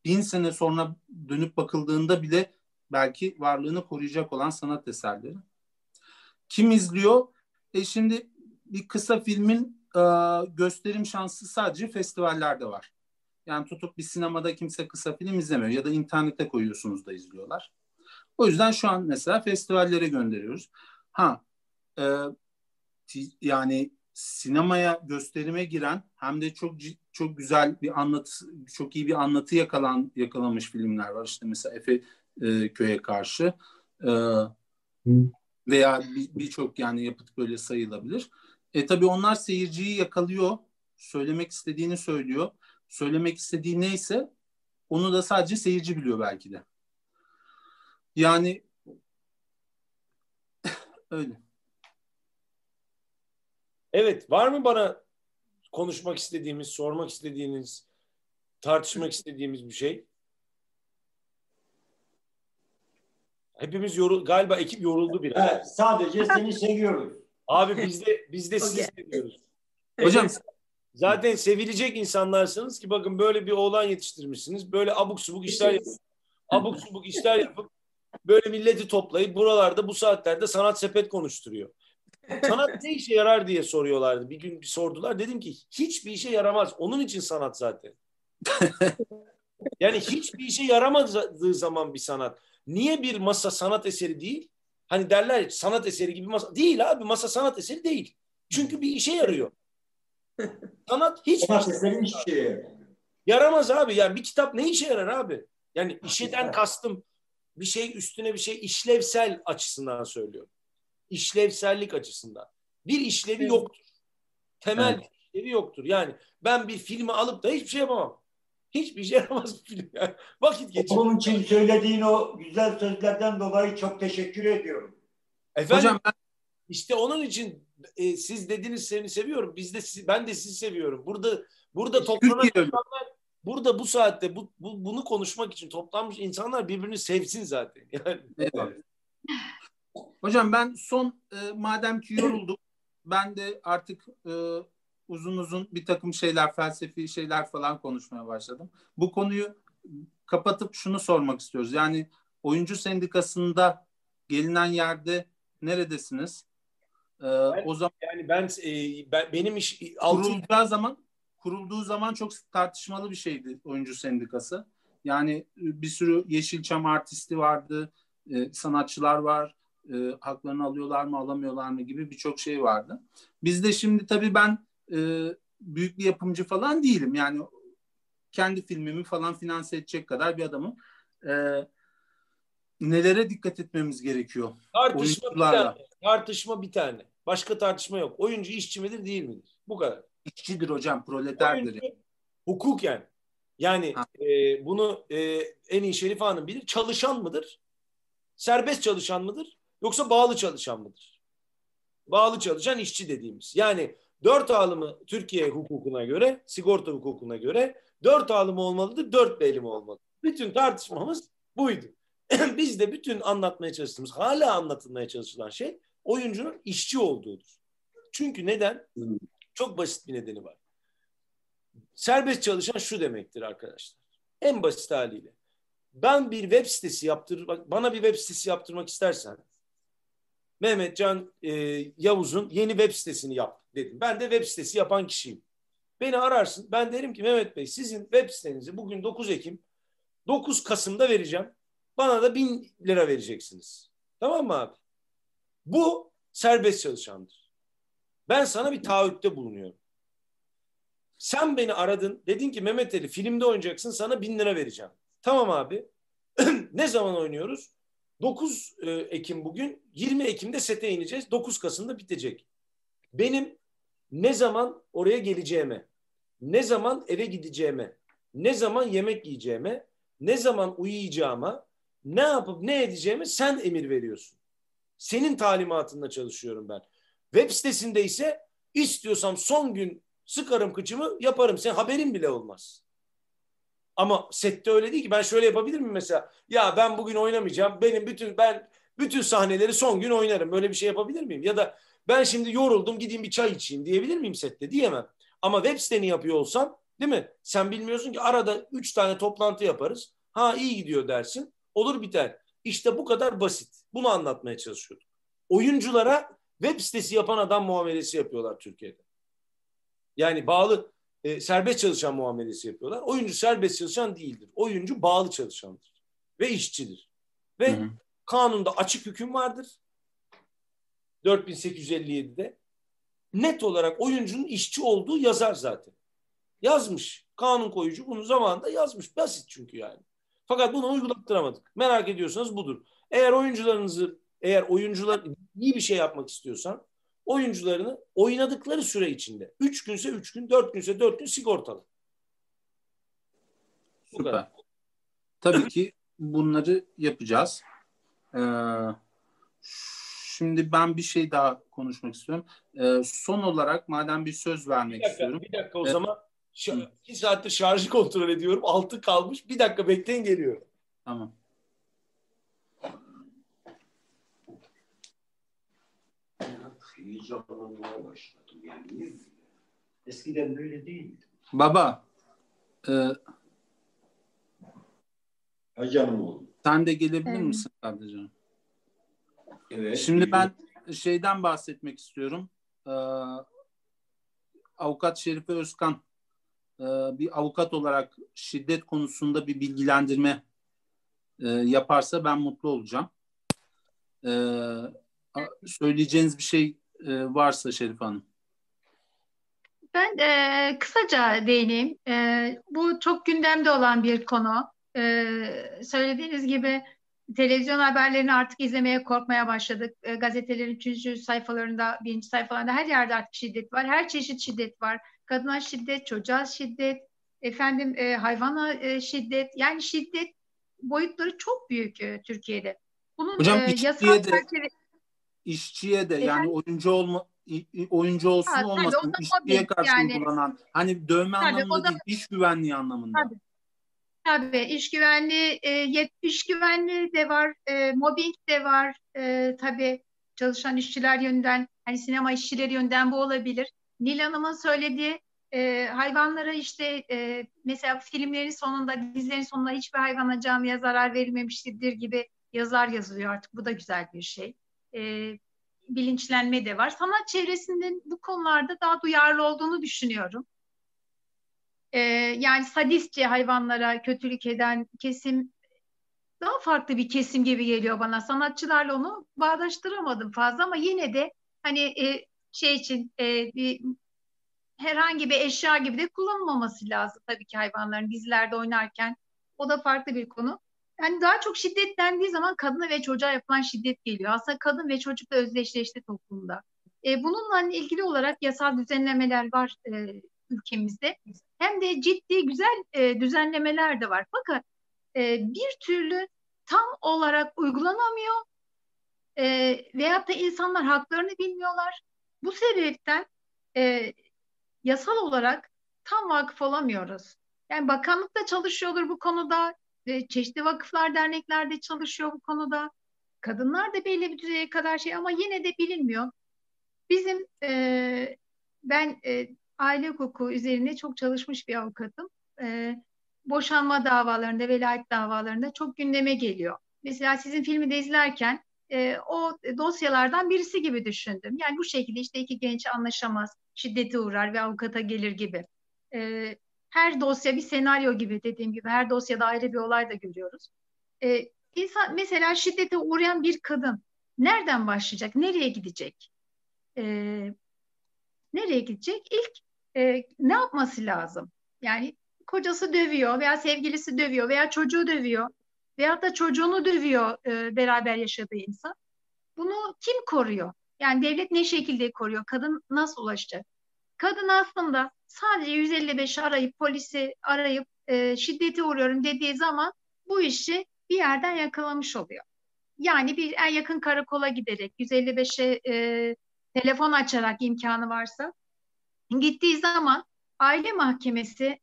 bin sene sonra dönüp bakıldığında bile belki varlığını koruyacak olan sanat eserleri. Kim izliyor? E şimdi bir kısa filmin e, gösterim şansı sadece festivallerde var. Yani tutup bir sinemada kimse kısa film izlemiyor ya da internete koyuyorsunuz da izliyorlar. O yüzden şu an mesela festivallere gönderiyoruz. Ha e, yani sinemaya gösterime giren hem de çok çok güzel bir anlatı çok iyi bir anlatı yakalan yakalamış filmler var. İşte mesela Efe e, köye karşı e, veya bir- birçok yani yapıt böyle sayılabilir. E tabii onlar seyirciyi yakalıyor, söylemek istediğini söylüyor söylemek istediği neyse onu da sadece seyirci biliyor belki de. Yani (laughs) öyle. Evet, var mı bana konuşmak istediğimiz, sormak istediğiniz, tartışmak istediğimiz bir şey? Hepimiz yorul galiba ekip yoruldu biraz. Evet, sadece seni seviyoruz. Abi biz de biz de sizi seviyoruz. Hocam Zaten sevilecek insanlarsınız ki bakın böyle bir oğlan yetiştirmişsiniz. Böyle abuk subuk işler yapıp, abuk subuk işler yapıp böyle milleti toplayıp buralarda bu saatlerde sanat sepet konuşturuyor. Sanat ne işe yarar diye soruyorlardı. Bir gün bir sordular. Dedim ki hiçbir işe yaramaz. Onun için sanat zaten. (laughs) Yani hiçbir işe yaramadığı zaman bir sanat. Niye bir masa sanat eseri değil? Hani derler sanat eseri gibi masa. Değil abi masa sanat eseri değil. Çünkü bir işe yarıyor. Sanat hiçbir Sanat işe eseri hiçbir şeye yaramıyor. yaramaz abi. Yani bir kitap ne işe yarar abi? Yani işeden kastım bir şey üstüne bir şey işlevsel açısından söylüyorum. İşlevsellik açısından. Bir işlevi yoktur. Temel Evet. bir işlevi yoktur. Yani ben bir filmi alıp da hiçbir şey yapamam. Hiçbir şey yaramaz bir film. Yani (laughs) vakit geçirir. Onun için söylediğin o güzel sözlerden dolayı çok teşekkür ediyorum. Efendim hocam ben işte onun için e, siz dediniz seni seviyorum. Biz de sizi- ben de sizi seviyorum. Burada burada toplanan insanlar burada bu saatte bu, bu bunu konuşmak için toplanmış insanlar birbirini sevsin zaten. (laughs) Yani Evet. Hocam ben son e, madem ki yorulduk ben de artık e, uzun uzun bir takım şeyler felsefi şeyler falan konuşmaya başladım. Bu konuyu kapatıp şunu sormak istiyoruz. Yani oyuncu sendikasında gelinen yerde neredesiniz? E, o zaman yani ben, e, ben benim iş altı kurulacağı zaman kurulduğu zaman çok tartışmalı bir şeydi oyuncu sendikası. Yani e, bir sürü Yeşilçam artisti vardı, e, sanatçılar var, e, haklarını alıyorlar mı alamıyorlar mı gibi birçok şey vardı. Bizde şimdi tabii ben e, büyük bir yapımcı falan değilim. Yani kendi filmimi falan finanse edecek kadar bir adamım. E, nelere dikkat etmemiz gerekiyor? tartışma bir tane. Tartışma bir tane. Başka tartışma yok. Oyuncu işçi midir değil midir? Bu kadar. İşçidir hocam, proleterdir. Oyuncu hukuken yani Ha. e, bunu e, en iyi Şerif Hanım bilir. Çalışan mıdır? Serbest çalışan mıdır? Yoksa bağlı çalışan mıdır? Bağlı çalışan işçi dediğimiz. Yani dört alımı Türkiye hukukuna göre, sigorta hukukuna göre dört alımı olmalıdır, dört belimi olmalı. Bütün tartışmamız buydu. (clears throat) Biz de bütün anlatmaya çalıştığımız, hala anlatılmaya çalışılan şey oyuncunun işçi olduğudur. Çünkü neden? Çok basit bir nedeni var. Serbest çalışan şu demektir arkadaşlar. En basit haliyle. Ben bir web sitesi yaptır, bana bir web sitesi yaptırmak istersen Mehmet Can e, Yavuz'un yeni web sitesini yap dedim. Ben de web sitesi yapan kişiyim. Beni ararsın. Ben derim ki Mehmet Bey sizin web sitenizi bugün 9 Ekim 9 Kasım'da vereceğim. Bana da bin lira vereceksiniz. Tamam mı abi? Bu serbest çalışandır. Ben sana bir taahhütte bulunuyorum. Sen beni aradın. Dedin ki Mehmet Ali filmde oynayacaksın sana bin lira vereceğim. Tamam abi. (clears throat) ne zaman oynuyoruz? 9 e, Ekim bugün. 20 Ekim'de sete ineceğiz. 9 Kasım'da bitecek. Benim ne zaman oraya geleceğime, ne zaman eve gideceğime, ne zaman yemek yiyeceğime, ne zaman uyuyacağıma, ne yapıp ne edeceğime sen emir veriyorsun. Senin talimatında çalışıyorum ben. Web sitesinde ise istiyorsam son gün sıkarım kıçımı yaparım. Sen haberin bile olmaz. Ama sette öyle değil ki. Ben şöyle yapabilir miyim mesela? Ya ben bugün oynamayacağım. Benim bütün ben bütün sahneleri son gün oynarım. Böyle bir şey yapabilir miyim? Ya da ben şimdi yoruldum gideyim bir çay içeyim diyebilir miyim sette? Diyemem. Ama web siteni yapıyor olsam değil mi? Sen bilmiyorsun ki arada üç tane toplantı yaparız. Ha iyi gidiyor dersin. Olur biter. İşte bu kadar basit. Bunu anlatmaya çalışıyordum. Oyunculara web sitesi yapan adam muamelesi yapıyorlar Türkiye'de. Yani bağlı e, serbest çalışan muamelesi yapıyorlar. Oyuncu serbest çalışan değildir. Oyuncu bağlı çalışandır ve işçidir. Ve hı hı. kanunda açık hüküm vardır. 4857'de net olarak oyuncunun işçi olduğu yazar zaten. Yazmış. Kanun koyucu bunu zamanında yazmış. Basit çünkü yani. Fakat bunu uygulattıramadık. Merak ediyorsanız budur. Eğer oyuncularınızı eğer oyuncular iyi bir şey yapmak istiyorsan oyuncularını oynadıkları süre içinde 3 günse 3 gün, 4 günse 4 gün sigortalı. Süper. Tabii ki bunları yapacağız. Ee, şimdi ben bir şey daha konuşmak istiyorum. Ee, son olarak madem bir söz vermek bir dakika, istiyorum. Bir dakika o ee, zaman Ş- iki saattir şarjı kontrol ediyorum. Altı kalmış. Bir dakika bekleyin geliyor. Tamam. Heyecanlanmaya başladım. Yani niye böyle? Eskiden böyle değildi. Baba. E, ha canım oğlum. Sen de gelebilir evet. misin kardeşim? Evet. Şimdi ben şeyden bahsetmek istiyorum. Ee, Avukat Şerife Özkan e, bir avukat olarak şiddet konusunda bir bilgilendirme e, yaparsa ben mutlu olacağım. E, söyleyeceğiniz bir şey e, varsa Şerif Hanım. Ben e, kısaca değineyim. E, bu çok gündemde olan bir konu. E, söylediğiniz gibi televizyon haberlerini artık izlemeye korkmaya başladık. E, gazetelerin üçüncü sayfalarında, birinci sayfalarında her yerde artık şiddet var. Her çeşit şiddet var. Kadına şiddet, çocuğa şiddet, efendim e, hayvana e, şiddet. Yani şiddet boyutları çok büyük e, Türkiye'de. Bunun Hocam, e, yasal çerçeve işçiye de yani, yani oyuncu olma oyuncu olsun ha, olmasın işçiye karşı yani, uygulanan hani dövme tabii, anlamında da, değil iş güvenliği anlamında. Tabii. Tabii iş güvenliği, e, iş güvenliği de var, e, mobbing de var. E, tabii çalışan işçiler yönden, hani sinema işçileri yönden bu olabilir. Nil Hanım'ın söylediği e, hayvanlara işte e, mesela filmlerin sonunda, dizilerin sonunda hiçbir hayvana canlıya zarar verilmemiştir gibi yazar yazılıyor artık. Bu da güzel bir şey e, bilinçlenme de var. Sanat çevresinde bu konularda daha duyarlı olduğunu düşünüyorum. E, yani sadistçe hayvanlara kötülük eden kesim daha farklı bir kesim gibi geliyor bana. Sanatçılarla onu bağdaştıramadım fazla ama yine de hani e, şey için e, bir herhangi bir eşya gibi de kullanılmaması lazım tabii ki hayvanların dizilerde oynarken. O da farklı bir konu. Yani daha çok şiddet dendiği zaman kadına ve çocuğa yapılan şiddet geliyor. Aslında kadın ve çocukla özdeşleşti toplumda. E, bununla ilgili olarak yasal düzenlemeler var e, ülkemizde. Hem de ciddi güzel e, düzenlemeler de var. Fakat e, bir türlü tam olarak uygulanamıyor e, veyahut da insanlar haklarını bilmiyorlar. Bu sebepten e, yasal olarak tam vakıf olamıyoruz. Yani bakanlık da çalışıyordur bu konuda, ve çeşitli vakıflar, derneklerde çalışıyor bu konuda. Kadınlar da belli bir düzeye kadar şey ama yine de bilinmiyor. Bizim e, ben e, aile hukuku üzerinde çok çalışmış bir avukatım. E, boşanma davalarında, velayet davalarında çok gündeme geliyor. Mesela sizin filmi de izlerken e, o dosyalardan birisi gibi düşündüm. Yani bu şekilde işte iki genç anlaşamaz, şiddete uğrar ve avukata gelir gibi. E, her dosya bir senaryo gibi dediğim gibi her dosyada ayrı bir olay da görüyoruz. E, insan mesela şiddete uğrayan bir kadın nereden başlayacak? Nereye gidecek? E, nereye gidecek? İlk e, ne yapması lazım? Yani kocası dövüyor veya sevgilisi dövüyor veya çocuğu dövüyor veya da çocuğunu dövüyor e, beraber yaşadığı insan. Bunu kim koruyor? Yani devlet ne şekilde koruyor? Kadın nasıl ulaşacak? Kadın aslında sadece 155 arayıp polisi arayıp e, şiddete uğruyorum dediği zaman bu işi bir yerden yakalamış oluyor. Yani bir en yakın karakola giderek 155'e e, telefon açarak imkanı varsa gittiği zaman aile mahkemesi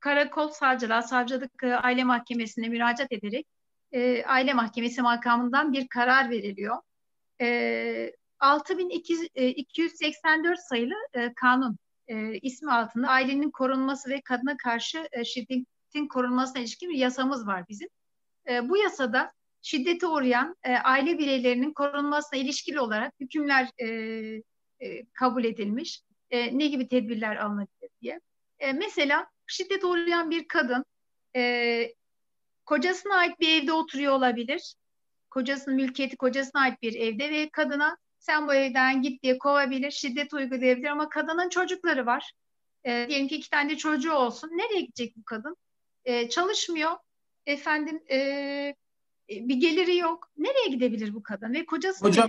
karakol savcılığa, savcılık e, aile mahkemesine müracaat ederek e, aile mahkemesi makamından bir karar veriliyor. E, 6284 sayılı e, kanun e, ismi altında ailenin korunması ve kadına karşı e, şiddetin korunmasına ilişkin bir yasamız var bizim. E, bu yasada şiddete uğrayan e, aile bireylerinin korunmasına ilişkili olarak hükümler e, e, kabul edilmiş. E, ne gibi tedbirler alınabilir diye. E, mesela şiddet uğrayan bir kadın e, kocasına ait bir evde oturuyor olabilir. Kocasının mülkiyeti kocasına ait bir evde ve kadına sen bu evden git diye kovabilir, şiddet uygulayabilir ama kadının çocukları var. E, diyelim ki iki tane çocuğu olsun. Nereye gidecek bu kadın? E, çalışmıyor. Efendim e, bir geliri yok. Nereye gidebilir bu kadın? Ve kocası Hocam?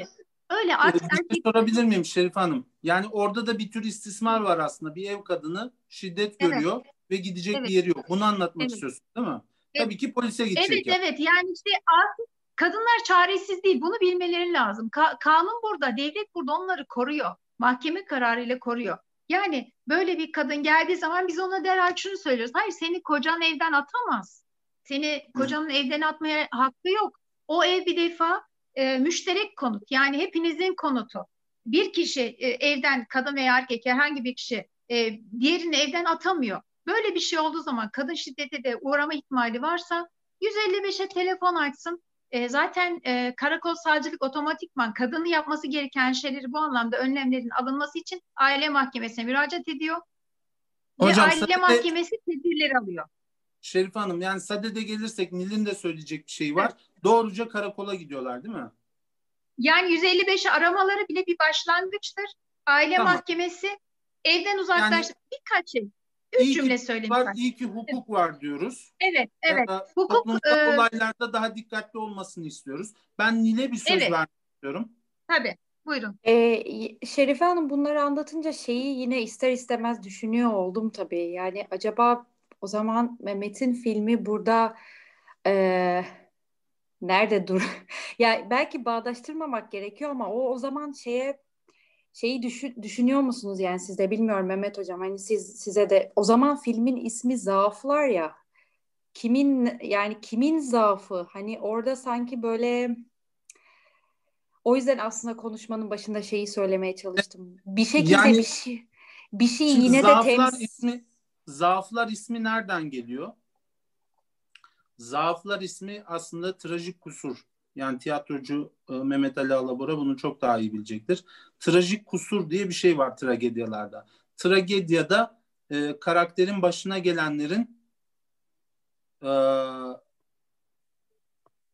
Öyle artık bir şey erkek sorabilir miyim Şerif Hanım? Yani orada da bir tür istismar var aslında. Bir ev kadını şiddet Evet. görüyor ve gidecek Evet. bir yeri yok. Bunu anlatmak Evet. istiyorsun değil mi? Evet. Tabii ki polise gidecek. Evet yani. evet yani işte artık kadınlar çaresiz değil bunu bilmeleri lazım. Ka- kanun burada devlet burada onları koruyor. Mahkeme kararıyla koruyor. Yani böyle bir kadın geldiği zaman biz ona derhal şunu söylüyoruz. Hayır seni kocan evden atamaz. Seni kocanın evden atmaya hakkı yok. O ev bir defa e, müşterek konut yani hepinizin konutu. Bir kişi e, evden kadın veya erkek herhangi bir kişi e, diğerini evden atamıyor. Böyle bir şey olduğu zaman kadın şiddete de uğrama ihtimali varsa 155'e telefon açsın. E, zaten e, karakol savcılık otomatikman kadının yapması gereken şeyleri bu anlamda önlemlerin alınması için aile mahkemesine müracaat ediyor. Hocam, ve aile mahkemesi tedbirleri alıyor. Şerif Hanım yani sadede gelirsek Nil'in de söyleyecek bir şey var. Doğruca karakola gidiyorlar değil mi? Yani 155'i aramaları bile bir başlangıçtır. Aile Tamam. mahkemesi evden uzaklaş birkaç şey. Üç İyi ki cümle söyleyeyim. Var, iyi ki hukuk var diyoruz. Evet, Ya evet. da Hukuk, toplumsal e, olaylarda daha dikkatli olmasını istiyoruz. Ben Nil'e bir söz Evet. vermek istiyorum. Tabii. Buyurun. Ee, Şerife Hanım bunları anlatınca şeyi yine ister istemez düşünüyor oldum tabii. Yani acaba o zaman Mehmet'in filmi burada eee, nerede dur? (laughs) Ya belki bağdaştırmamak gerekiyor ama o o zaman şeye şeyi düşün, düşünüyor musunuz yani siz de bilmiyorum Mehmet Hocam hani siz size de o zaman filmin ismi Zaaflar ya kimin yani kimin zaafı hani orada sanki böyle o yüzden aslında konuşmanın başında şeyi söylemeye çalıştım. Bir şekilde Yani- bir şey bir şey yine de temsil ismi zaaflar ismi nereden geliyor? Zaaflar ismi aslında trajik kusur. Yani tiyatrocu e, Mehmet Ali Alabora bunu çok daha iyi bilecektir. Trajik kusur diye bir şey var tragedyalarda. Tragedyada e, karakterin başına gelenlerin e,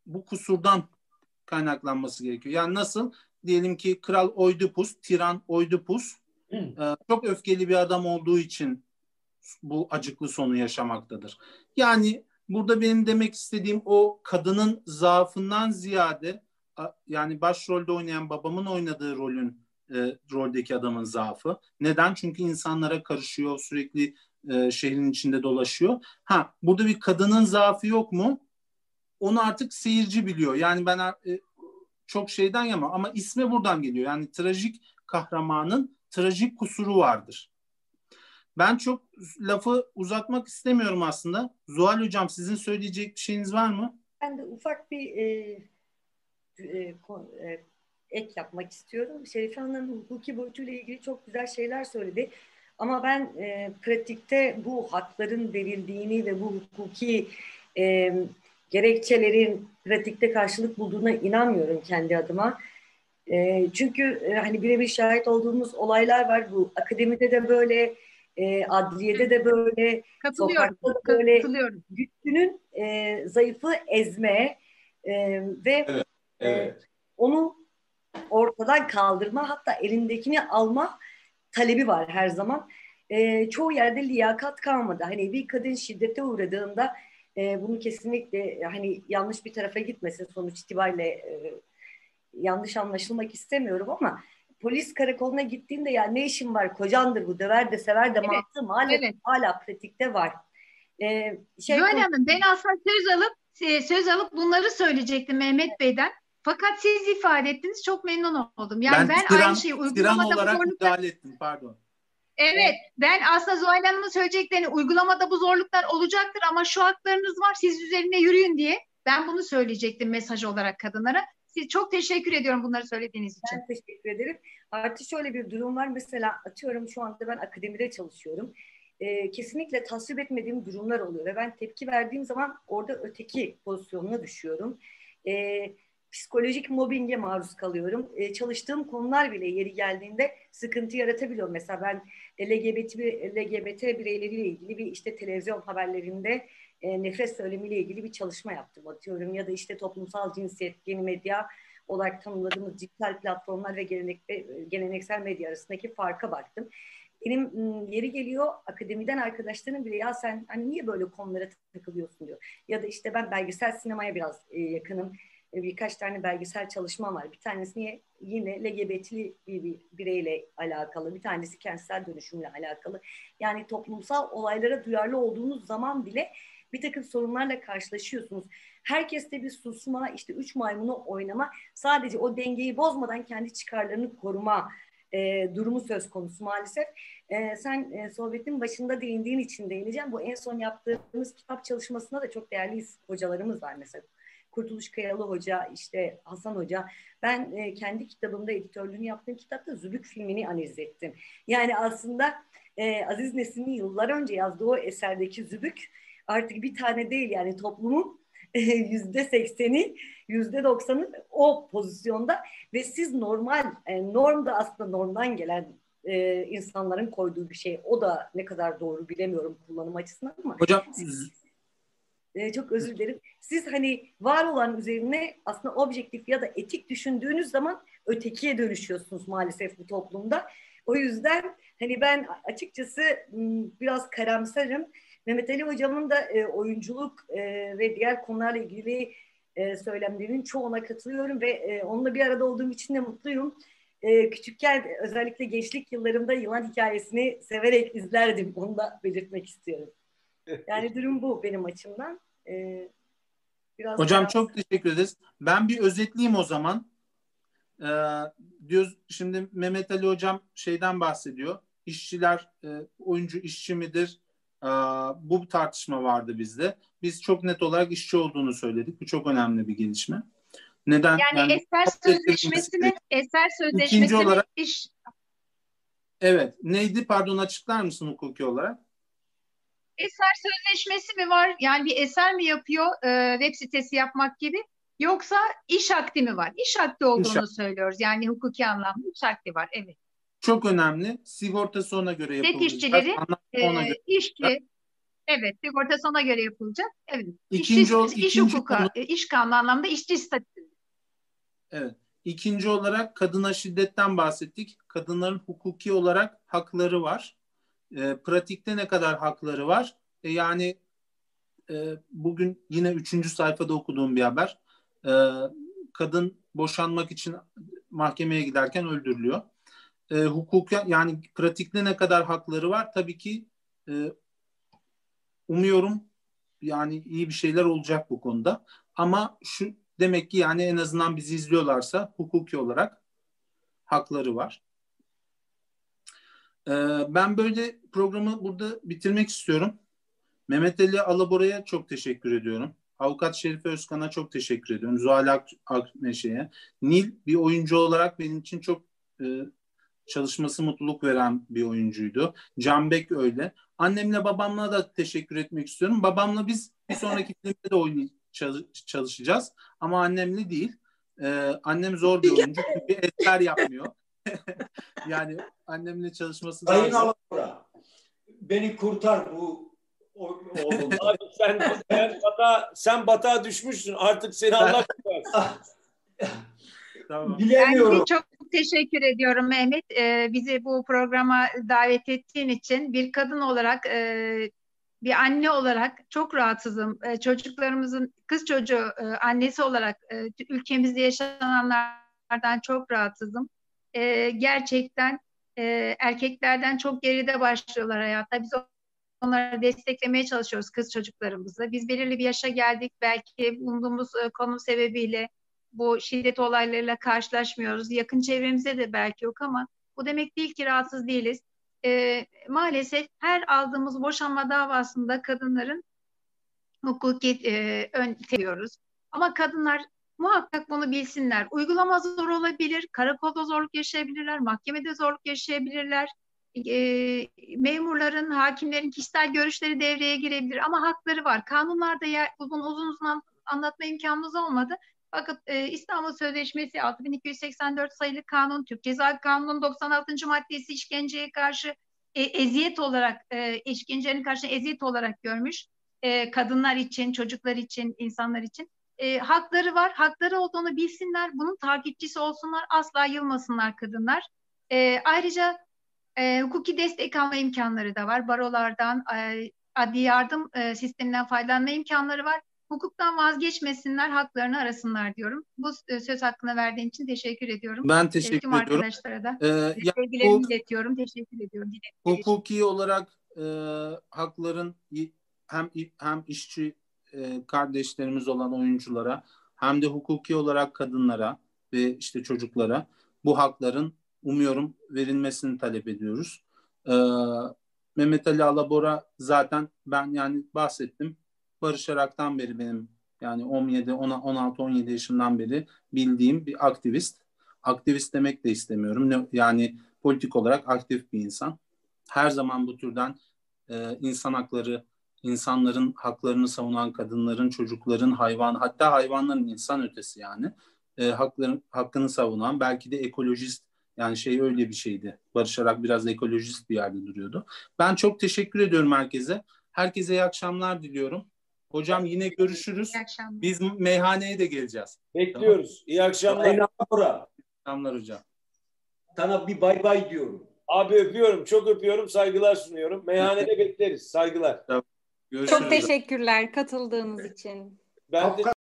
bu kusurdan kaynaklanması gerekiyor. Yani nasıl? Diyelim ki Kral Oidipus, Tiran Oidipus e, çok öfkeli bir adam olduğu için bu acıklı sonu yaşamaktadır. Yani burada benim demek istediğim o kadının zaafından ziyade yani başrolde oynayan babamın oynadığı rolün e, roldeki adamın zaafı. Neden? Çünkü insanlara karışıyor, sürekli e, şehrin içinde dolaşıyor. Ha, burada bir kadının zaafı yok mu? Onu artık seyirci biliyor. Yani ben e, çok şeyden yama ama ismi buradan geliyor. Yani trajik kahramanın trajik kusuru vardır. Ben çok lafı uzatmak istemiyorum aslında. Zuhal Hocam sizin söyleyecek bir şeyiniz var mı? Ben de ufak bir e, e, e, ek yapmak istiyorum. Şerife Hanım hukuki boyutuyla ilgili çok güzel şeyler söyledi. Ama ben e, pratikte bu hakların verildiğini ve bu hukuki e, gerekçelerin pratikte karşılık bulduğuna inanmıyorum kendi adıma. E, çünkü e, hani birebir şahit olduğumuz olaylar var. Bu akademide de böyle, e, adliyede de böyle, Katılıyorum. sokakta da böyle Katılıyorum. güçlünün e, zayıfı ezme, E, ve Evet, e, evet. onu ortadan kaldırma hatta elindekini alma talebi var her zaman. E, çoğu yerde liyakat kalmadı. Hani bir kadın şiddete uğradığında e, bunu kesinlikle hani yanlış bir tarafa gitmesin sonuç itibariyle e, yanlış anlaşılmak istemiyorum ama polis karakoluna gittiğinde ya ne işin var kocandır bu döver de sever de Evet, mantığı maalesef evet. hala pratikte var. Ee, şey Zuhal Hanım ben aslında söz alıp e, söz alıp bunları söyleyecektim Mehmet Bey'den. Fakat siz ifade ettiniz çok memnun oldum. Yani ben, tiran, aynı şeyi uygulamada olarak zorluklar müdahale ettim pardon. Evet, ben aslında Zuhal Hanım'ın söyleyeceklerini uygulamada bu zorluklar olacaktır ama şu haklarınız var, siz üzerine yürüyün diye ben bunu söyleyecektim mesaj olarak kadınlara. Çok teşekkür ediyorum bunları söylediğiniz için. Ben teşekkür ederim. Artı şöyle bir durum var. Mesela atıyorum şu anda ben akademide çalışıyorum. Ee, kesinlikle tasvip etmediğim durumlar oluyor ve ben tepki verdiğim zaman orada öteki pozisyonuna düşüyorum. Ee, psikolojik mobbinge maruz kalıyorum. Ee, çalıştığım konular bile yeri geldiğinde sıkıntı yaratabiliyor. Mesela ben LGBT, LGBT bireyleriyle ilgili bir işte televizyon haberlerinde e, nefret söylemiyle ilgili bir çalışma yaptım atıyorum ya da işte toplumsal cinsiyet, yeni medya olarak tanımladığımız dijital platformlar ve gelenek, geleneksel medya arasındaki farka baktım. Benim m, yeri geliyor akademiden arkadaşlarım bile ya sen hani niye böyle konulara takılıyorsun diyor. Ya da işte ben belgesel sinemaya biraz e, yakınım. E, birkaç tane belgesel çalışmam var. Bir tanesi niye yine LGBT'li bir, bir bireyle alakalı, bir tanesi kentsel dönüşümle alakalı. Yani toplumsal olaylara duyarlı olduğunuz zaman bile bir takım sorunlarla karşılaşıyorsunuz. Herkeste bir susma, işte üç maymunu oynama, sadece o dengeyi bozmadan kendi çıkarlarını koruma e, durumu söz konusu maalesef. E, sen e, sohbetin başında değindiğin için değineceğim. Bu en son yaptığımız kitap çalışmasında da çok değerli hocalarımız var mesela. Kurtuluş Kayalı Hoca, işte Hasan Hoca. Ben e, kendi kitabımda editörlüğünü yaptığım kitapta Zübük filmini analiz ettim. Yani aslında e, Aziz Nesin'in yıllar önce yazdığı o eserdeki Zübük artık bir tane değil yani toplumun yüzde sekseni, yüzde doksanı o pozisyonda ve siz normal, e, norm da aslında normdan gelen e, insanların koyduğu bir şey. O da ne kadar doğru bilemiyorum kullanım açısından ama. Hocam e, çok özür dilerim. Siz hani var olan üzerine aslında objektif ya da etik düşündüğünüz zaman ötekiye dönüşüyorsunuz maalesef bu toplumda. O yüzden hani ben açıkçası biraz karamsarım. Mehmet Ali Hocam'ın da e, oyunculuk e, ve diğer konularla ilgili e, söylemlerinin çoğuna katılıyorum ve e, onunla bir arada olduğum için de mutluyum. E, küçükken özellikle gençlik yıllarımda yılan hikayesini severek izlerdim. Onu da belirtmek istiyorum. Yani durum bu benim açımdan. E, biraz Hocam daha... çok teşekkür ederiz. Ben bir özetleyeyim o zaman. Ee, diyoruz şimdi Mehmet Ali Hocam şeyden bahsediyor. İşçiler e, oyuncu işçi midir? Ee, bu tartışma vardı bizde. Biz çok net olarak işçi olduğunu söyledik. Bu çok önemli bir gelişme. Neden? Yani, yani eser sözleşmesi mi? Eser sözleşmesi mi? Olarak, iş... Evet. Neydi? Pardon açıklar mısın hukuki olarak? Eser sözleşmesi mi var? Yani bir eser mi yapıyor e, web sitesi yapmak gibi? Yoksa iş akdi mi var? İş akdi olduğunu iş söylüyoruz. Yani hukuki anlamda iş akdi var. Evet. Çok önemli. Sigortası ona göre yapılacak. Set işçileri, ona e, göre işçi, evet sigortası ona göre yapılacak. Evet. İkinci, iş, iş ikinci hukuku, konu, iş kanunu anlamda işçi statüsü. Evet. İkinci olarak kadına şiddetten bahsettik. Kadınların hukuki olarak hakları var. E, pratikte ne kadar hakları var? E, yani e, bugün yine üçüncü sayfada okuduğum bir haber. E, kadın boşanmak için mahkemeye giderken öldürülüyor e, hukuka yani pratikte ne kadar hakları var tabii ki e, umuyorum yani iyi bir şeyler olacak bu konuda ama şu demek ki yani en azından bizi izliyorlarsa hukuki olarak hakları var. E, ben böyle programı burada bitirmek istiyorum. Mehmet Ali Alabora'ya çok teşekkür ediyorum. Avukat Şerife Özkan'a çok teşekkür ediyorum. Zuhal Akmeşe'ye. Nil bir oyuncu olarak benim için çok e, çalışması mutluluk veren bir oyuncuydu. Canbek öyle. Annemle babamla da teşekkür etmek istiyorum. Babamla biz bir sonraki (laughs) filmde de oynay çalışacağız. Ama annemle değil. Ee, annem zor bir oyuncu çünkü eser yapmıyor. (laughs) yani annemle çalışması daha zor. Beni kurtar bu. (laughs) Abi sen, sen, bata, sen batağa düşmüşsün. Artık seni Allah kurtarsın. Tamam. Bilemiyorum. de çok teşekkür ediyorum Mehmet. Ee, bizi bu programa davet ettiğin için bir kadın olarak, e, bir anne olarak çok rahatsızım. E, çocuklarımızın, kız çocuğu e, annesi olarak e, ülkemizde yaşananlardan çok rahatsızım. E, gerçekten e, erkeklerden çok geride başlıyorlar hayatta. Biz onları desteklemeye çalışıyoruz kız çocuklarımızı. Biz belirli bir yaşa geldik. Belki bulunduğumuz e, konu sebebiyle bu şiddet olaylarıyla karşılaşmıyoruz. Yakın çevremizde de belki yok ama bu demek değil ki rahatsız değiliz. Ee, maalesef her aldığımız boşanma davasında kadınların hukuki e, ön seviyoruz. Ama kadınlar muhakkak bunu bilsinler. Uygulama zor olabilir, karakolda zorluk yaşayabilirler, mahkemede zorluk yaşayabilirler. E, memurların, hakimlerin kişisel görüşleri devreye girebilir ama hakları var. Kanunlarda yer, uzun uzun uzun anlatma imkanımız olmadı. Fakat e, İstanbul Sözleşmesi 6284 sayılı kanun, Türk Ceza Kanunu'nun 96. maddesi işkenceye karşı e, eziyet olarak, e, işkencenin karşı eziyet olarak görmüş. E, kadınlar için, çocuklar için, insanlar için. E, hakları var, hakları olduğunu bilsinler, bunun takipçisi olsunlar, asla yılmasınlar kadınlar. E, ayrıca e, hukuki destek alma imkanları da var. Barolardan, e, adli yardım e, sisteminden faydalanma imkanları var hukuktan vazgeçmesinler, haklarını arasınlar diyorum. Bu e, söz hakkını verdiğin için teşekkür ediyorum. Ben teşekkür Tüm ediyorum. arkadaşlara da Ee, sevgilerimi bu- iletiyorum. Teşekkür ediyorum. Dilekleri için. hukuki olarak e, hakların hem hem işçi e, kardeşlerimiz olan oyunculara hem de hukuki olarak kadınlara ve işte çocuklara bu hakların umuyorum verilmesini talep ediyoruz. E, Mehmet Ali Alabora zaten ben yani bahsettim. Barış Arak'tan beri benim yani 17, 16, 17 yaşından beri bildiğim bir aktivist. Aktivist demek de istemiyorum. Yani politik olarak aktif bir insan. Her zaman bu türden e, insan hakları, insanların haklarını savunan kadınların, çocukların, hayvan, hatta hayvanların insan ötesi yani e, hakların hakkını savunan, belki de ekolojist yani şey öyle bir şeydi. Barış Arak biraz ekolojist bir yerde duruyordu. Ben çok teşekkür ediyorum herkese. Herkese iyi akşamlar diliyorum. Hocam yine görüşürüz. İyi akşamlar. Biz meyhaneye de geleceğiz. Bekliyoruz. İyi akşamlar. Bora. Akşamlar hocam. Sana bir bay bay diyorum. Abi öpüyorum. Çok öpüyorum. Saygılar sunuyorum. Meyhanede bekleriz. Saygılar. Görüşürüz. Çok teşekkürler katıldığınız için. Ben de